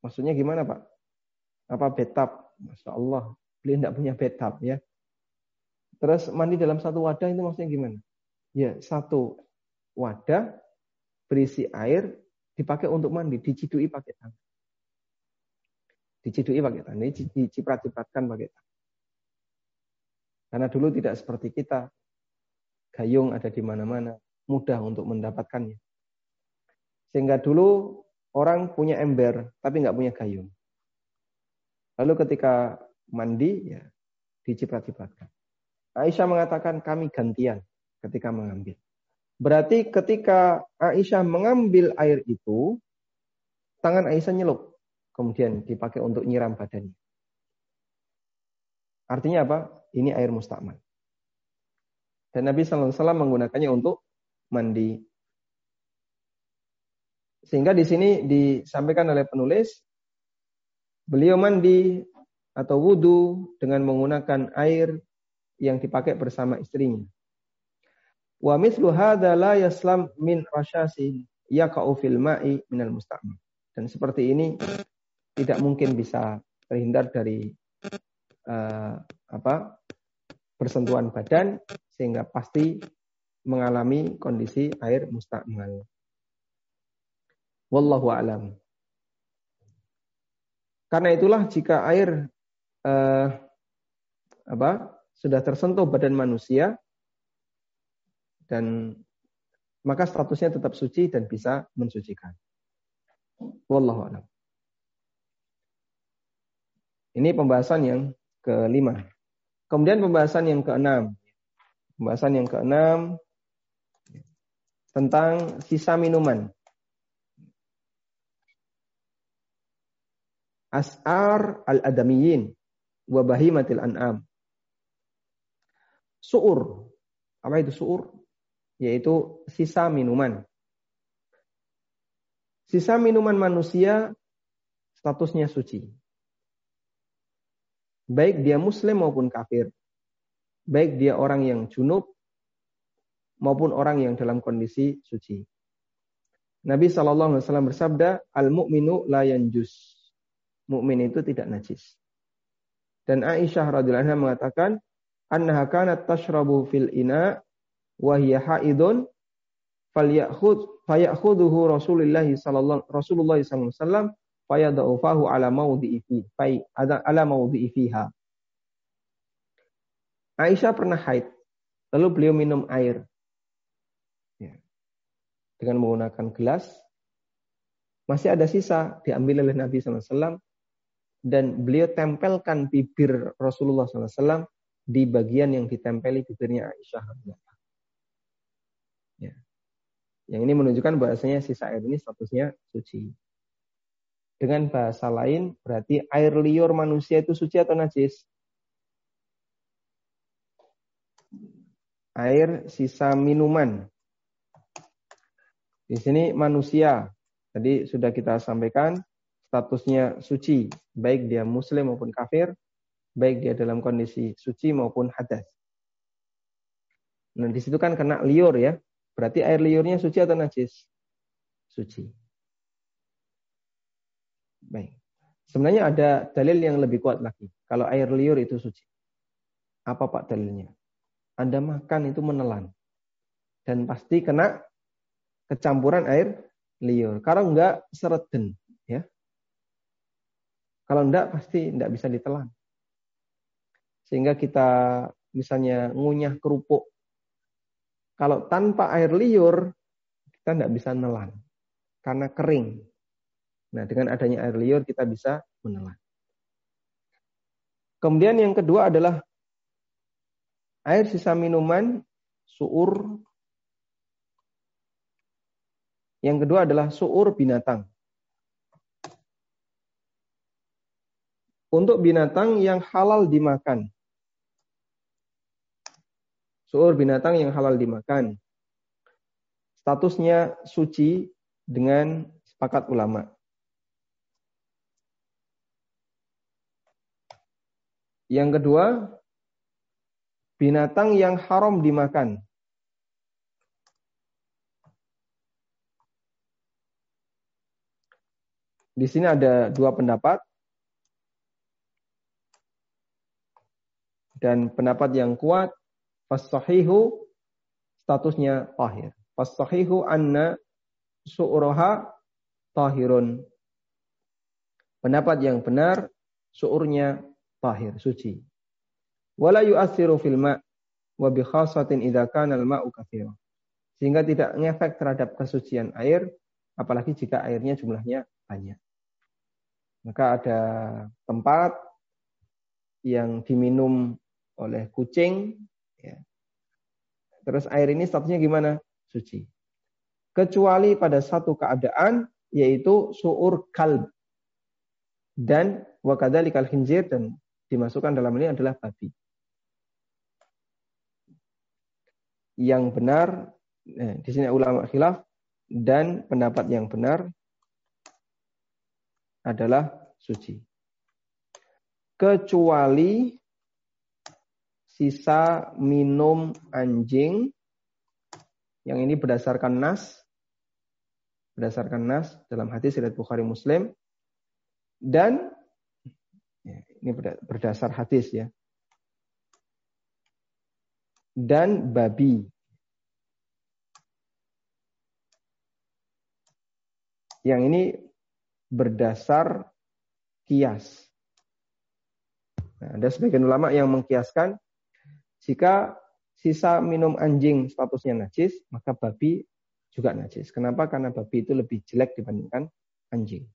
Maksudnya gimana Pak? Apa betap? Masya Allah, beliau tidak punya betap ya. Terus mandi dalam satu wadah itu maksudnya gimana? Ya, satu wadah berisi air dipakai untuk mandi, dicidui pakai tangan. Dicidui pakai tangan, diciprat-cipratkan pakai tangan. Karena dulu tidak seperti kita, gayung ada di mana-mana, mudah untuk mendapatkannya. Sehingga dulu orang punya ember tapi nggak punya gayung. Lalu ketika mandi ya diciprat-cipratkan. Aisyah mengatakan kami gantian ketika mengambil. Berarti ketika Aisyah mengambil air itu, tangan Aisyah nyelup. Kemudian dipakai untuk nyiram badannya. Artinya apa? Ini air mustakmal. Dan Nabi SAW menggunakannya untuk mandi. Sehingga di sini disampaikan oleh penulis, beliau mandi atau wudhu dengan menggunakan air yang dipakai bersama istrinya. Wa mislu hadza la yaslam min rasyasi yaqa'u fil ma'i minal musta'mal. Dan seperti ini tidak mungkin bisa terhindar dari uh, apa bersentuhan badan sehingga pasti mengalami kondisi air mustakmal. Wallahu alam. Karena itulah jika air uh, apa sudah tersentuh badan manusia, dan maka statusnya tetap suci dan bisa mensucikan. Wallahu a'lam. Ini pembahasan yang kelima. Kemudian pembahasan yang keenam. Pembahasan yang keenam tentang sisa minuman. As'ar al-adamiyin wa bahimatil an'am. Su'ur. Apa itu su'ur? yaitu sisa minuman. Sisa minuman manusia statusnya suci. Baik dia muslim maupun kafir. Baik dia orang yang junub maupun orang yang dalam kondisi suci. Nabi Shallallahu Alaihi Wasallam bersabda, al mukminu la yanjus. Mukmin itu tidak najis. Dan Aisyah radhiyallahu anha mengatakan, annaha kanat tashrabu fil ina wahiyya haidun falyakhud fayakhudhu Rasulullah sallallahu alaihi wasallam fayadaufahu ala maudhi'i fi ala maudhi'i fiha Aisyah pernah haid lalu beliau minum air ya. dengan menggunakan gelas masih ada sisa diambil oleh Nabi SAW dan beliau tempelkan bibir Rasulullah SAW di bagian yang ditempeli bibirnya Aisyah. Ya. Yang ini menunjukkan bahasanya sisa air ini statusnya suci. Dengan bahasa lain, berarti air liur manusia itu suci atau najis? Air sisa minuman. Di sini manusia. Tadi sudah kita sampaikan statusnya suci, baik dia muslim maupun kafir, baik dia dalam kondisi suci maupun hadas. Nah, di situ kan kena liur ya. Berarti air liurnya suci atau najis? Suci. Baik. Sebenarnya ada dalil yang lebih kuat lagi. Kalau air liur itu suci. Apa Pak dalilnya? Anda makan itu menelan. Dan pasti kena kecampuran air liur. Kalau enggak sereden, ya. Kalau enggak pasti enggak bisa ditelan. Sehingga kita misalnya ngunyah kerupuk. Kalau tanpa air liur, kita enggak bisa nelan. Karena kering. Nah, dengan adanya air liur kita bisa menelan. Kemudian yang kedua adalah air sisa minuman suur. Yang kedua adalah suur binatang. Untuk binatang yang halal dimakan. Suur binatang yang halal dimakan. Statusnya suci dengan sepakat ulama. Yang kedua, binatang yang haram dimakan. Di sini ada dua pendapat. Dan pendapat yang kuat, fasahihu statusnya tahir. Fasahihu anna su'uraha tahirun. Pendapat yang benar, su'urnya tahir, suci. Wala yu'assiru fil ma' wa bi khasatin idza kana al-ma'u katsira. Sehingga tidak ngefek terhadap kesucian air apalagi jika airnya jumlahnya banyak. Maka ada tempat yang diminum oleh kucing ya. Terus air ini statusnya gimana? Suci. Kecuali pada satu keadaan yaitu suur kalb dan wakadalikal khinzir dan dimasukkan dalam ini adalah babi. Yang benar, eh, di sini ulama khilaf dan pendapat yang benar adalah suci. Kecuali sisa minum anjing yang ini berdasarkan nas berdasarkan nas dalam hadis riwayat Bukhari Muslim dan ini berdasar hadis ya. Dan babi. Yang ini berdasar kias. Nah, ada sebagian ulama yang mengkiaskan jika sisa minum anjing statusnya najis, maka babi juga najis. Kenapa? Karena babi itu lebih jelek dibandingkan anjing.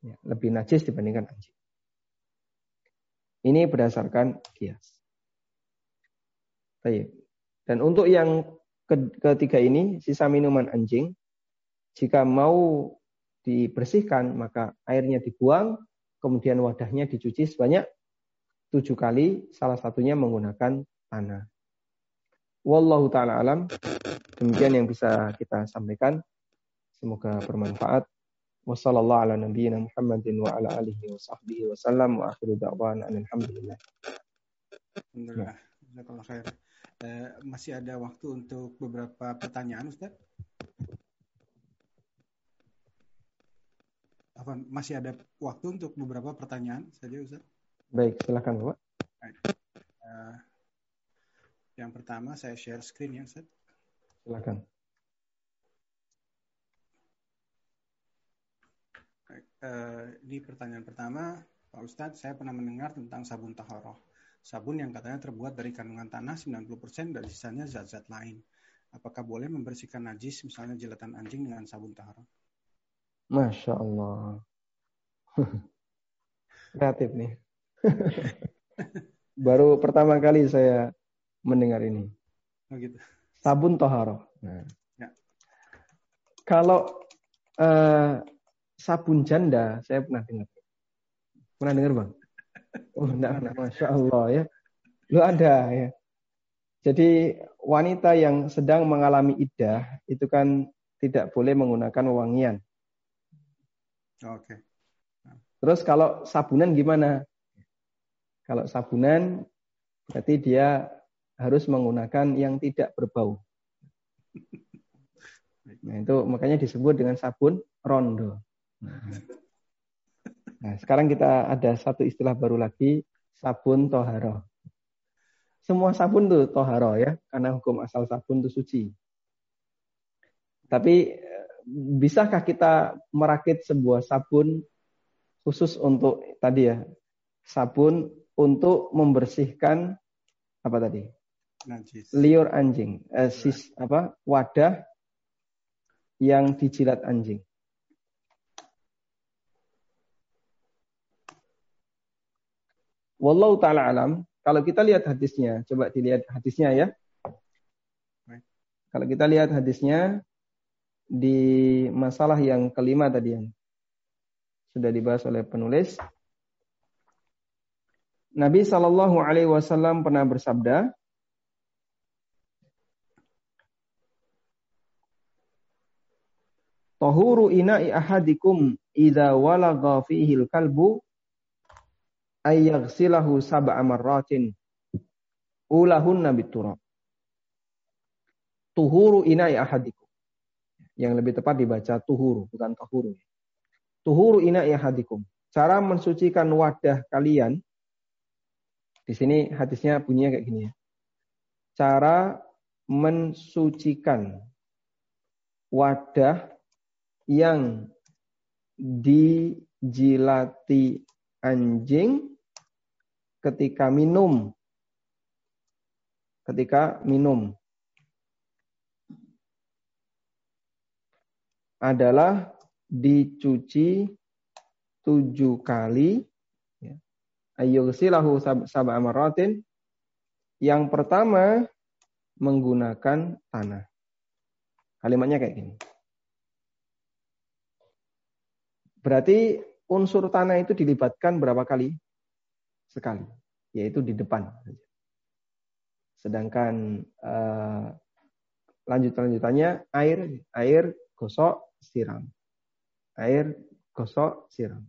Ya, lebih najis dibandingkan anjing. Ini berdasarkan kias. Baik. Dan untuk yang ketiga ini, sisa minuman anjing, jika mau dibersihkan, maka airnya dibuang, kemudian wadahnya dicuci sebanyak tujuh kali, salah satunya menggunakan tanah. Wallahu ta'ala alam. Demikian yang bisa kita sampaikan. Semoga bermanfaat. Sahbihi wa sallam wa akhiru da'wana alhamdulillah. Alhamdulillah. Jazakallah khair. Eh, masih ada waktu untuk beberapa pertanyaan Ustaz? Apa, masih ada waktu untuk beberapa pertanyaan saja Ustaz? Baik, silakan Bapak. Uh, yang pertama saya share screen ya Ustaz. Silakan. Uh, di pertanyaan pertama, Pak Ustadz, saya pernah mendengar tentang sabun taharoh. Sabun yang katanya terbuat dari kandungan tanah 90% dan sisanya zat-zat lain. Apakah boleh membersihkan najis, misalnya jilatan anjing dengan sabun taharoh? Masya Allah. <laughs> Kreatif nih. <laughs> Baru pertama kali saya mendengar ini. Oh gitu. Sabun toharoh. Nah. Ya. Kalau uh, sabun janda saya pernah dengar. Pernah dengar bang? Oh enggak, enggak. Masya Allah ya. Lu ada ya. Jadi wanita yang sedang mengalami iddah itu kan tidak boleh menggunakan wangian. Oke. Okay. Terus kalau sabunan gimana? Kalau sabunan berarti dia harus menggunakan yang tidak berbau. Nah, itu makanya disebut dengan sabun rondo. Nah, sekarang kita ada satu istilah baru lagi, sabun toharo. Semua sabun itu toharo ya, karena hukum asal sabun itu suci. Tapi bisakah kita merakit sebuah sabun khusus untuk tadi ya, sabun untuk membersihkan apa tadi? Najis. Liur anjing, eh, sis apa? Wadah yang dijilat anjing. Wallahu taala alam. Kalau kita lihat hadisnya, coba dilihat hadisnya ya. Kalau kita lihat hadisnya di masalah yang kelima tadi yang sudah dibahas oleh penulis. Nabi Shallallahu Alaihi Wasallam pernah bersabda, Tahuru ina'i ahadikum idza walagha fihi al-kalbu ayyaghsilahu sab'a marratin ulahunna biturab. Tuhuru inai ahadikum. Yang lebih tepat dibaca tuhuru, bukan tahuru. Tuhuru inai ahadikum. Cara mensucikan wadah kalian. Di sini hadisnya bunyinya kayak gini ya. Cara mensucikan wadah yang dijilati anjing ketika minum. Ketika minum. Adalah dicuci tujuh kali. Ya. Ayyugsilahu sab'a amaratin. Yang pertama menggunakan tanah. Kalimatnya kayak gini. Berarti unsur tanah itu dilibatkan berapa kali? Sekali, yaitu di depan. Sedangkan uh, lanjut-lanjutannya air, air gosok siram, air gosok siram.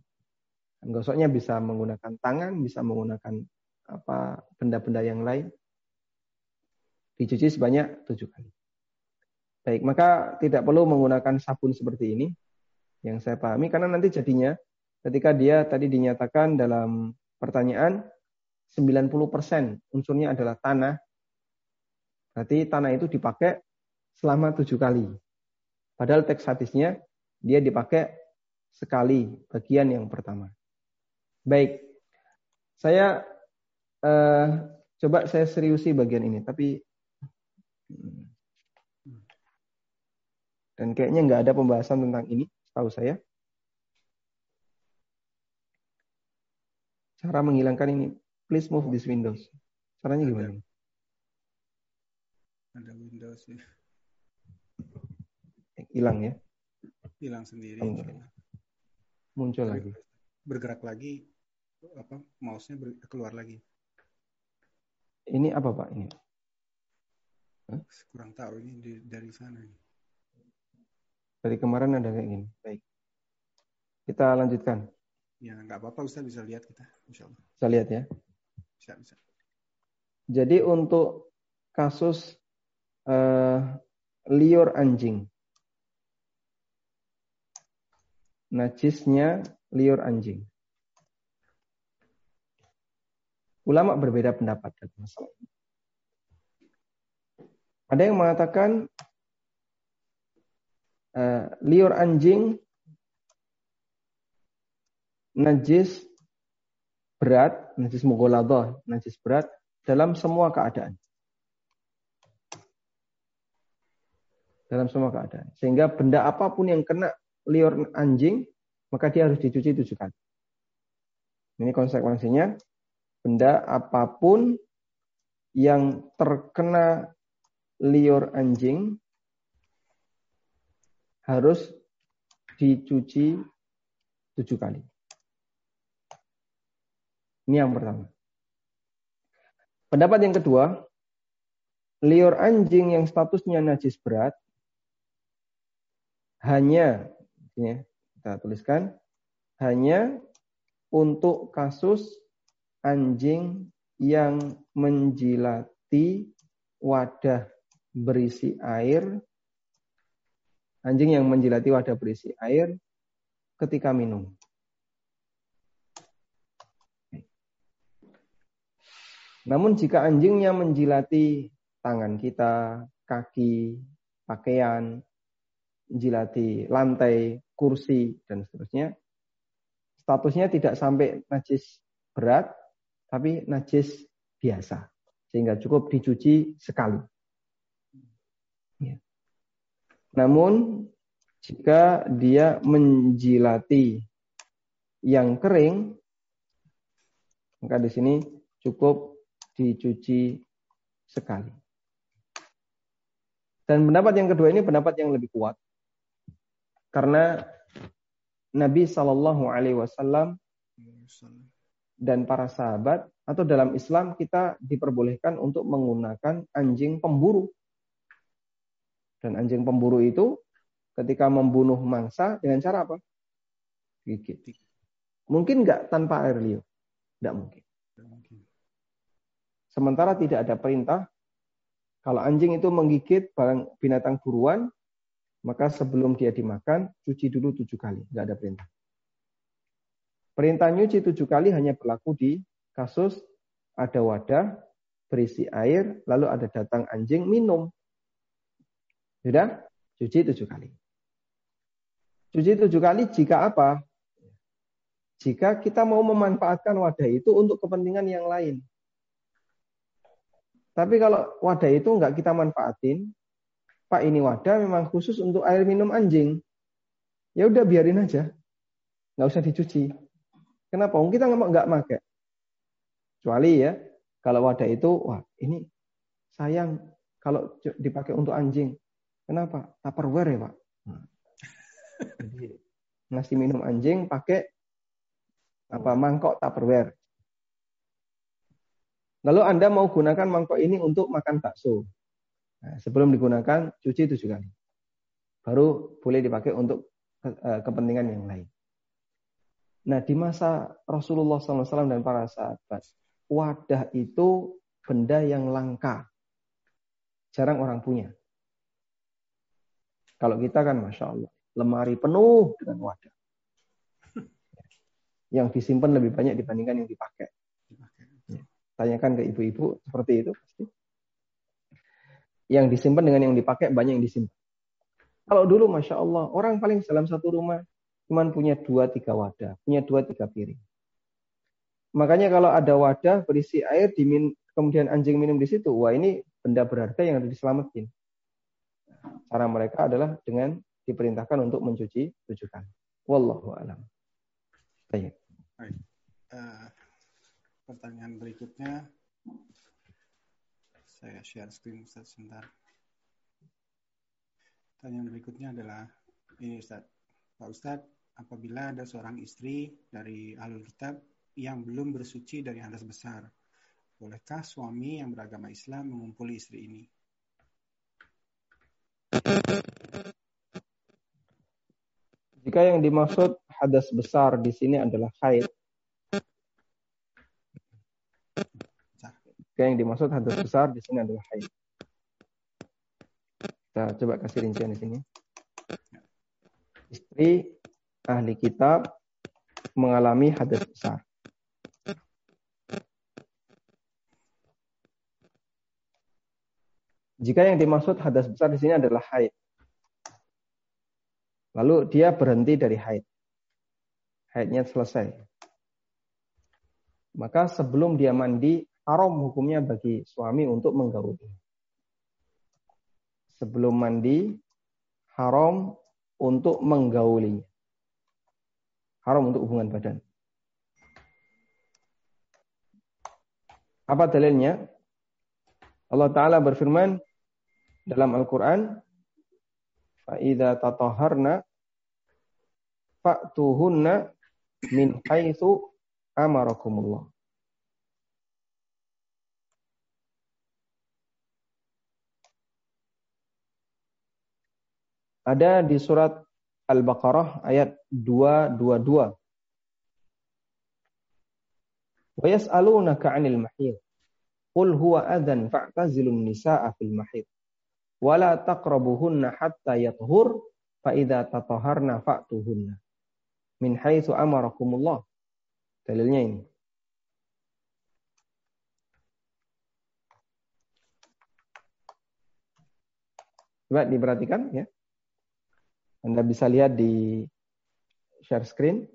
Dan gosoknya bisa menggunakan tangan, bisa menggunakan apa benda-benda yang lain. Dicuci sebanyak tujuh kali. Baik, maka tidak perlu menggunakan sabun seperti ini yang saya pahami karena nanti jadinya ketika dia tadi dinyatakan dalam pertanyaan 90% unsurnya adalah tanah. Berarti tanah itu dipakai selama tujuh kali. Padahal teks hadisnya dia dipakai sekali bagian yang pertama. Baik, saya eh, coba saya seriusi bagian ini, tapi dan kayaknya nggak ada pembahasan tentang ini, tahu saya. Cara menghilangkan ini, please move this Windows. Caranya gimana? Ada Windows ya. Hilang ya? Hilang sendiri. Muncul Ber lagi. Bergerak lagi, apa mouse-nya keluar lagi. Ini apa Pak ini? Kurang tahu ini di, dari sana. Dari kemarin ada kayak gini. Baik. Kita lanjutkan. Ya, nggak apa-apa Ustaz bisa lihat kita, insya Allah. Bisa lihat ya? Bisa, bisa. Jadi untuk kasus uh, liur anjing. Najisnya liur anjing. Ulama berbeda pendapat dalam masalah ini. Ada yang mengatakan uh, liur anjing najis berat, najis mughaladah, najis berat dalam semua keadaan. Dalam semua keadaan. Sehingga benda apa pun yang kena liur anjing, maka dia harus dicuci tujuh kali. Ini konsekuensinya, benda apa pun yang terkena liur anjing harus dicuci tujuh kali. Ini yang pertama. Pendapat yang kedua, liur anjing yang statusnya najis berat hanya ya, kita tuliskan hanya untuk kasus anjing yang menjilati wadah berisi air anjing yang menjilati wadah berisi air ketika minum. Namun jika anjingnya menjilati tangan kita, kaki, pakaian, menjilati lantai, kursi, dan seterusnya, statusnya tidak sampai najis berat, tapi najis biasa. Sehingga cukup dicuci sekali. Ya. Namun jika dia menjilati yang kering, maka di sini cukup dicuci sekali. Dan pendapat yang kedua ini pendapat yang lebih kuat. Karena Nabi Shallallahu Alaihi Wasallam dan para sahabat atau dalam Islam kita diperbolehkan untuk menggunakan anjing pemburu. Dan anjing pemburu itu ketika membunuh mangsa dengan cara apa? Gigit. Mungkin nggak tanpa air liur? Tidak mungkin. Sementara tidak ada perintah kalau anjing itu menggigit barang binatang buruan, maka sebelum dia dimakan, cuci dulu tujuh kali. Nggak ada perintah. Perintah nyuci tujuh kali hanya berlaku di kasus ada wadah berisi air, lalu ada datang anjing minum. Sudah? Cuci tujuh kali. Cuci tujuh kali jika apa? Jika kita mau memanfaatkan wadah itu untuk kepentingan yang lain. Tapi kalau wadah itu nggak kita manfaatin, Pak ini wadah memang khusus untuk air minum anjing. Ya udah biarin aja, nggak usah dicuci. Kenapa? Kita nggak pakai. Kecuali ya, kalau wadah itu, wah ini sayang kalau dipakai untuk anjing. Kenapa? Tupperware ya Pak. Nah. Jadi, ngasih minum anjing pakai apa mangkok Tupperware. Lalu Anda mau gunakan mangkok ini untuk makan bakso. Nah, sebelum digunakan, cuci tujuh kali. Baru boleh dipakai untuk eh, kepentingan yang lain. Nah, di masa Rasulullah SAW dan para sahabat, wadah itu benda yang langka. Jarang orang punya. Kalau kita kan, Masya Allah, lemari penuh dengan wadah. <laughs> Yang disimpan lebih banyak dibandingkan yang dipakai. Tanyakan ke ibu-ibu seperti itu pasti. Yang disimpan dengan yang dipakai banyak yang disimpan. Kalau dulu masya Allah orang paling dalam satu rumah cuma punya dua tiga wadah, punya dua tiga piring. Makanya kalau ada wadah berisi air dimin, kemudian anjing minum di situ, wah ini benda berharga yang harus diselamatin. Cara mereka adalah dengan diperintahkan untuk mencuci tujuh kali. Wallahu a'lam. Baik. Uh, pertanyaan berikutnya saya share screen sebentar. Pertanyaan berikutnya adalah ini Ustaz. Pak Ustaz, apabila ada seorang istri dari alul kitab yang belum bersuci dari hadas besar, bolehkah suami yang beragama Islam mengumpuli istri ini? Jika yang dimaksud hadas besar di sini adalah haid, Jika yang dimaksud hadas besar di sini adalah haid. Kita coba kasih rincian di sini. Istri ahli kitab mengalami hadas besar. Jika yang dimaksud hadas besar di sini adalah haid. Lalu dia berhenti dari haid. Haidnya selesai. Maka sebelum dia mandi, haram hukumnya bagi suami untuk menggauli. Sebelum mandi, haram untuk menggauli. Haram untuk hubungan badan. Apa dalilnya? Allah Ta'ala berfirman dalam Al-Quran, فَإِذَا تَطَهَرْنَا فَأْتُهُنَّ مِنْ حَيْثُ amarakumullah. Ada di surat Al-Baqarah ayat 222. Wa yas'alunaka 'anil mahid. Qul huwa adzan fa'tazilun nisaa fil mahid. Wa la taqrabuhunna hatta yathhur fa idza tatahharna fa'tuhunna. Min haitsu amarakumullah. Dalilnya ini. Coba diperhatikan ya. Anda bisa lihat di share screen.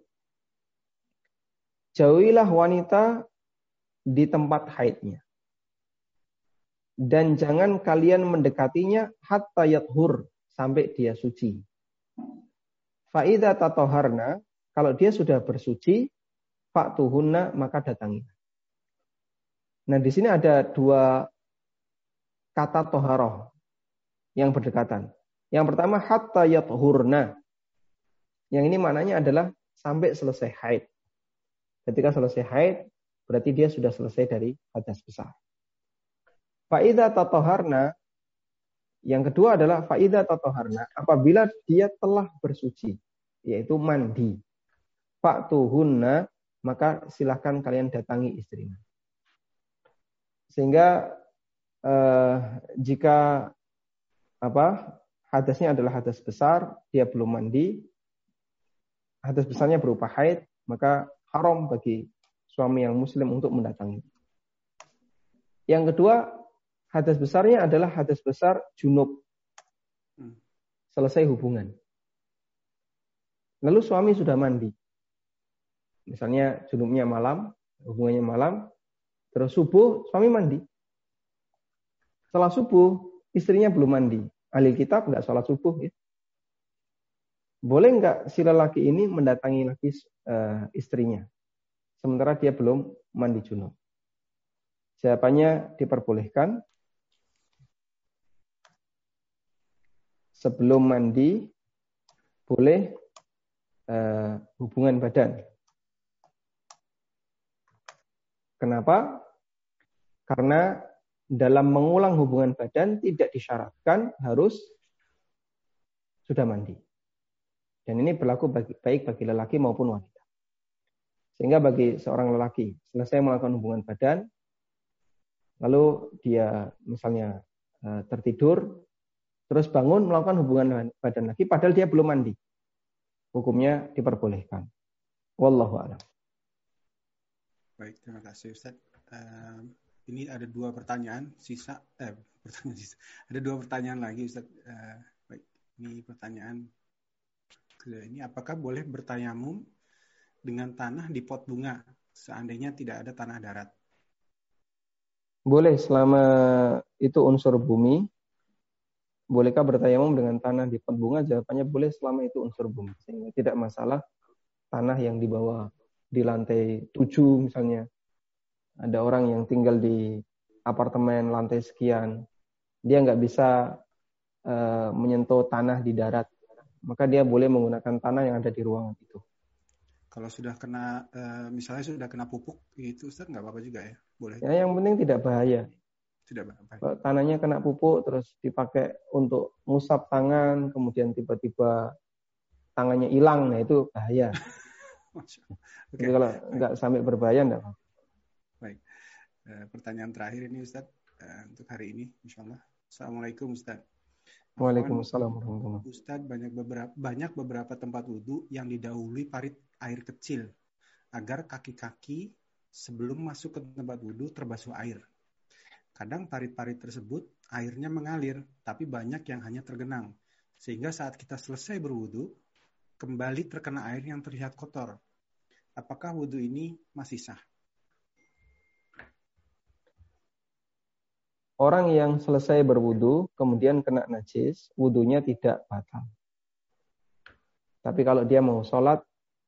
Jauhilah wanita di tempat haidnya. Dan jangan kalian mendekatinya hatta yathur sampai dia suci. Fa'idha tatoharna, kalau dia sudah bersuci, fa'tuhunna maka datangi. Nah di sini ada dua kata toharoh yang berdekatan. Yang pertama hatta yathurna. Yang ini maknanya adalah sampai selesai haid. Ketika selesai haid, berarti dia sudah selesai dari hadas besar. Faida tatoharna, yang kedua adalah faida tatoharna, apabila dia telah bersuci, yaitu mandi. Faktuhunna, maka silahkan kalian datangi istrinya. Sehingga eh, jika apa hadasnya adalah hadas besar, dia belum mandi, hadas besarnya berupa haid, maka haram bagi suami yang muslim untuk mendatangi. Yang kedua, hadas besarnya adalah hadas besar junub. Selesai hubungan. Lalu suami sudah mandi. Misalnya junubnya malam, hubungannya malam, terus subuh suami mandi. Setelah subuh istrinya belum mandi. Ahli kitab nggak sholat subuh ya. Boleh nggak si lelaki ini mendatangi lagi uh, istrinya, sementara dia belum mandi junub? Jawabannya diperbolehkan. Sebelum mandi boleh uh, hubungan badan. Kenapa? Karena dalam mengulang hubungan badan tidak disyaratkan harus sudah mandi. Dan ini berlaku bagi, baik bagi lelaki maupun wanita. Sehingga bagi seorang lelaki selesai melakukan hubungan badan, lalu dia misalnya eh, tertidur, terus bangun melakukan hubungan badan lagi, padahal dia belum mandi. Hukumnya diperbolehkan. Wallahu a'lam. Baik, terima kasih Ustaz. Um, ini ada dua pertanyaan sisa eh pertanyaan sisa. Ada dua pertanyaan lagi Ustaz. Uh, baik, ini pertanyaan ini apakah boleh bertayamum dengan tanah di pot bunga seandainya tidak ada tanah darat? Boleh selama itu unsur bumi. Bolehkah bertayamum dengan tanah di pot bunga? Jawabannya boleh selama itu unsur bumi. Sehingga tidak masalah tanah yang dibawa di lantai tujuh misalnya ada orang yang tinggal di apartemen lantai sekian, dia nggak bisa uh, menyentuh tanah di darat, maka dia boleh menggunakan tanah yang ada di ruangan itu. Kalau sudah kena, uh, misalnya sudah kena pupuk, itu Ustaz nggak apa-apa juga ya? Boleh? Ya, yang penting tidak bahaya. Tidak bahaya. Kalau tanahnya kena pupuk, terus dipakai untuk ngusap tangan, kemudian tiba-tiba tangannya hilang, nah itu bahaya. <laughs> okay. Jadi kalau nggak sampai berbahaya, nggak apa-apa. Uh, pertanyaan terakhir ini Ustaz uh, untuk hari ini insya Allah. Assalamualaikum Ustaz. Waalaikumsalam Ustaz banyak beberapa banyak beberapa tempat wudhu yang didahului parit air kecil agar kaki-kaki sebelum masuk ke tempat wudhu terbasuh air. Kadang parit-parit tersebut airnya mengalir, tapi banyak yang hanya tergenang. Sehingga saat kita selesai berwudhu, kembali terkena air yang terlihat kotor. Apakah wudhu ini masih sah? Orang yang selesai berwudu kemudian kena najis, wudunya tidak batal. Tapi kalau dia mau sholat,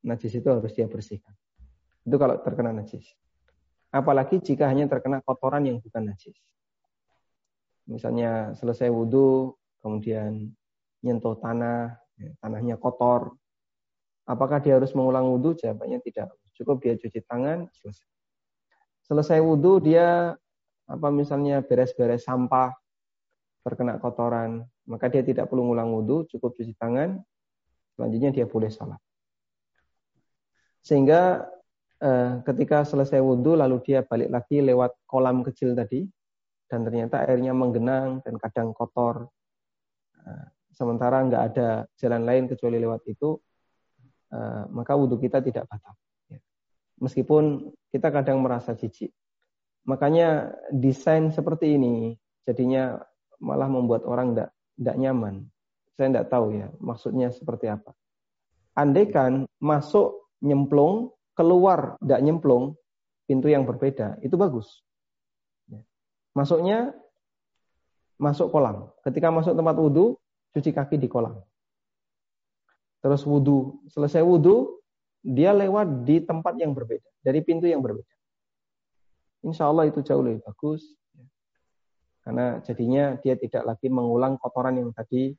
najis itu harus dia bersihkan. Itu kalau terkena najis. Apalagi jika hanya terkena kotoran yang bukan najis. Misalnya selesai wudhu, kemudian nyentuh tanah, ya, tanahnya kotor. Apakah dia harus mengulang wudhu? Jawabannya tidak. Cukup dia cuci tangan, selesai. Selesai wudhu, dia apa misalnya beres-beres sampah terkena kotoran, maka dia tidak perlu ngulang wudhu, cukup cuci tangan, selanjutnya dia boleh sholat. Sehingga uh, ketika selesai wudhu lalu dia balik lagi lewat kolam kecil tadi dan ternyata airnya menggenang dan kadang kotor. Uh, sementara nggak ada jalan lain kecuali lewat itu, uh, maka wudhu kita tidak batal. Ya. Meskipun kita kadang merasa jijik. Makanya desain seperti ini jadinya malah membuat orang tidak tidak nyaman. Saya tidak tahu ya maksudnya seperti apa. Andaikan masuk nyemplung, keluar tidak nyemplung, pintu yang berbeda, itu bagus. Ya. Masuknya masuk kolam. Ketika masuk tempat wudhu, cuci kaki di kolam. Terus wudhu, selesai wudhu, dia lewat di tempat yang berbeda, dari pintu yang berbeda. Insya Allah itu jauh lebih bagus. Karena jadinya dia tidak lagi mengulang kotoran yang tadi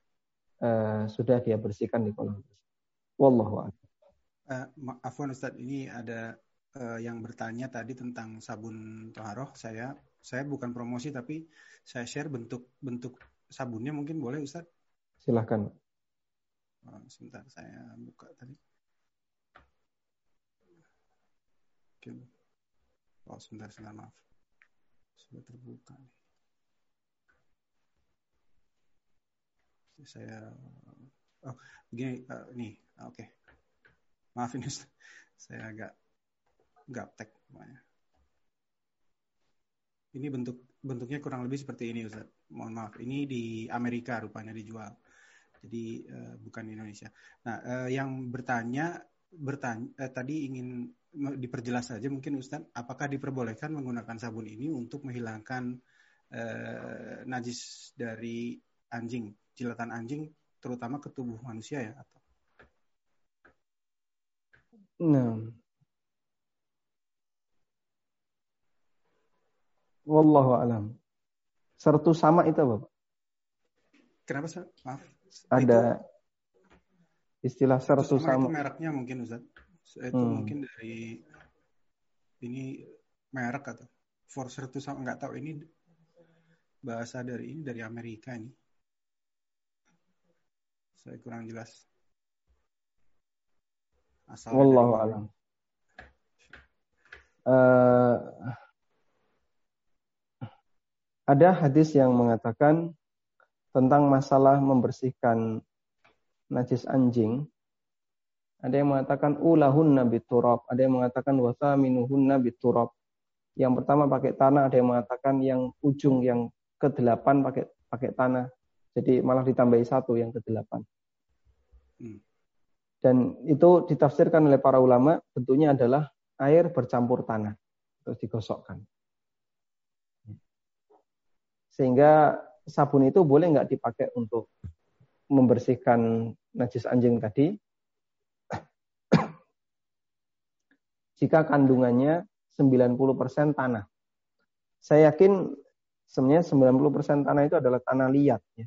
uh, sudah dia bersihkan di kolam Wallahu a'lam. Uh, Afwan Ustaz, ini ada uh, yang bertanya tadi tentang sabun toharoh. Saya saya bukan promosi tapi saya share bentuk bentuk sabunnya mungkin boleh Ustaz? Silahkan. Oh, sebentar saya buka tadi. Oke. Oh, sebentar, sebentar, maaf. Sudah terbuka nih. Saya, oh, begini, uh, nih, oke. Okay. Maaf ini, saya agak gaptek namanya. Ini bentuk bentuknya kurang lebih seperti ini, Ustaz. Mohon maaf, ini di Amerika rupanya dijual. Jadi uh, bukan di Indonesia. Nah, uh, yang bertanya bertanya uh, tadi ingin diperjelas saja mungkin Ustaz, apakah diperbolehkan menggunakan sabun ini untuk menghilangkan eh, najis dari anjing, jilatan anjing, terutama ke tubuh manusia ya? Atau? Nah. Wallahu alam. Sertu sama itu apa, Pak? Kenapa, sih? Maaf. Ada itu, istilah sertu sama. sama. Itu mereknya mungkin, Ustaz itu hmm. mungkin dari ini merek atau Forcer itu sama nggak tahu ini bahasa dari ini dari Amerika ini. Saya kurang jelas. Asal Wallahu alam. Uh, ada hadis yang mengatakan tentang masalah membersihkan najis anjing ada yang mengatakan ulahunna biturab, ada yang mengatakan wasaminuhunna biturab. Yang pertama pakai tanah, ada yang mengatakan yang ujung yang ke-8 pakai pakai tanah. Jadi malah ditambahi satu yang ke-8. Hmm. Dan itu ditafsirkan oleh para ulama tentunya adalah air bercampur tanah terus digosokkan. Sehingga sabun itu boleh nggak dipakai untuk membersihkan najis anjing tadi, jika kandungannya 90% tanah. Saya yakin sebenarnya 90% tanah itu adalah tanah liat. Ya.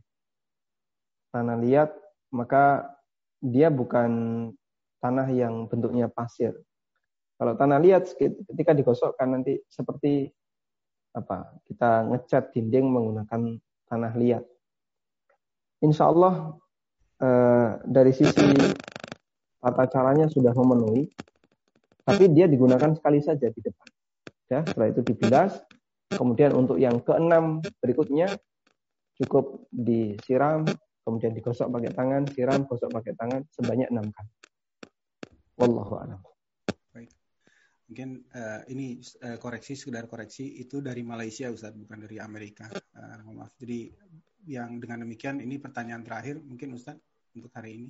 Tanah liat, maka dia bukan tanah yang bentuknya pasir. Kalau tanah liat ketika digosokkan nanti seperti apa? Kita ngecat dinding menggunakan tanah liat. Insya Allah eh, dari sisi tata caranya sudah memenuhi tapi dia digunakan sekali saja di depan. Ya, setelah itu dibilas. Kemudian untuk yang keenam berikutnya cukup disiram, kemudian digosok pakai tangan, siram, gosok pakai tangan sebanyak enam kali. Wallahu a'lam. Baik. Mungkin uh, ini uh, koreksi sekedar koreksi itu dari Malaysia Ustaz, bukan dari Amerika. Uh, maaf. Jadi yang dengan demikian ini pertanyaan terakhir mungkin Ustaz untuk hari ini.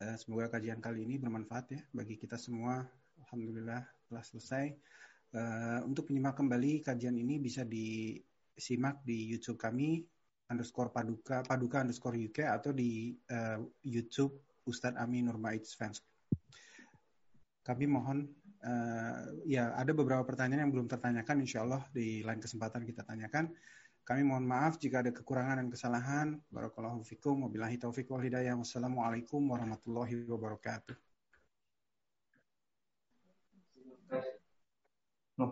Eh, semoga kajian kali ini bermanfaat ya bagi kita semua. Alhamdulillah telah selesai. Uh, untuk menyimak kembali kajian ini bisa disimak di YouTube kami underscore paduka paduka underscore UK atau di uh, YouTube Ustadz Ami Nurmaiz Fans. Kami mohon uh, ya ada beberapa pertanyaan yang belum tertanyakan, insya Allah di lain kesempatan kita tanyakan. Kami mohon maaf jika ada kekurangan dan kesalahan. Barakallahu fikum. Wabillahi taufiq wal hidayah. Wassalamualaikum warahmatullahi wabarakatuh. No,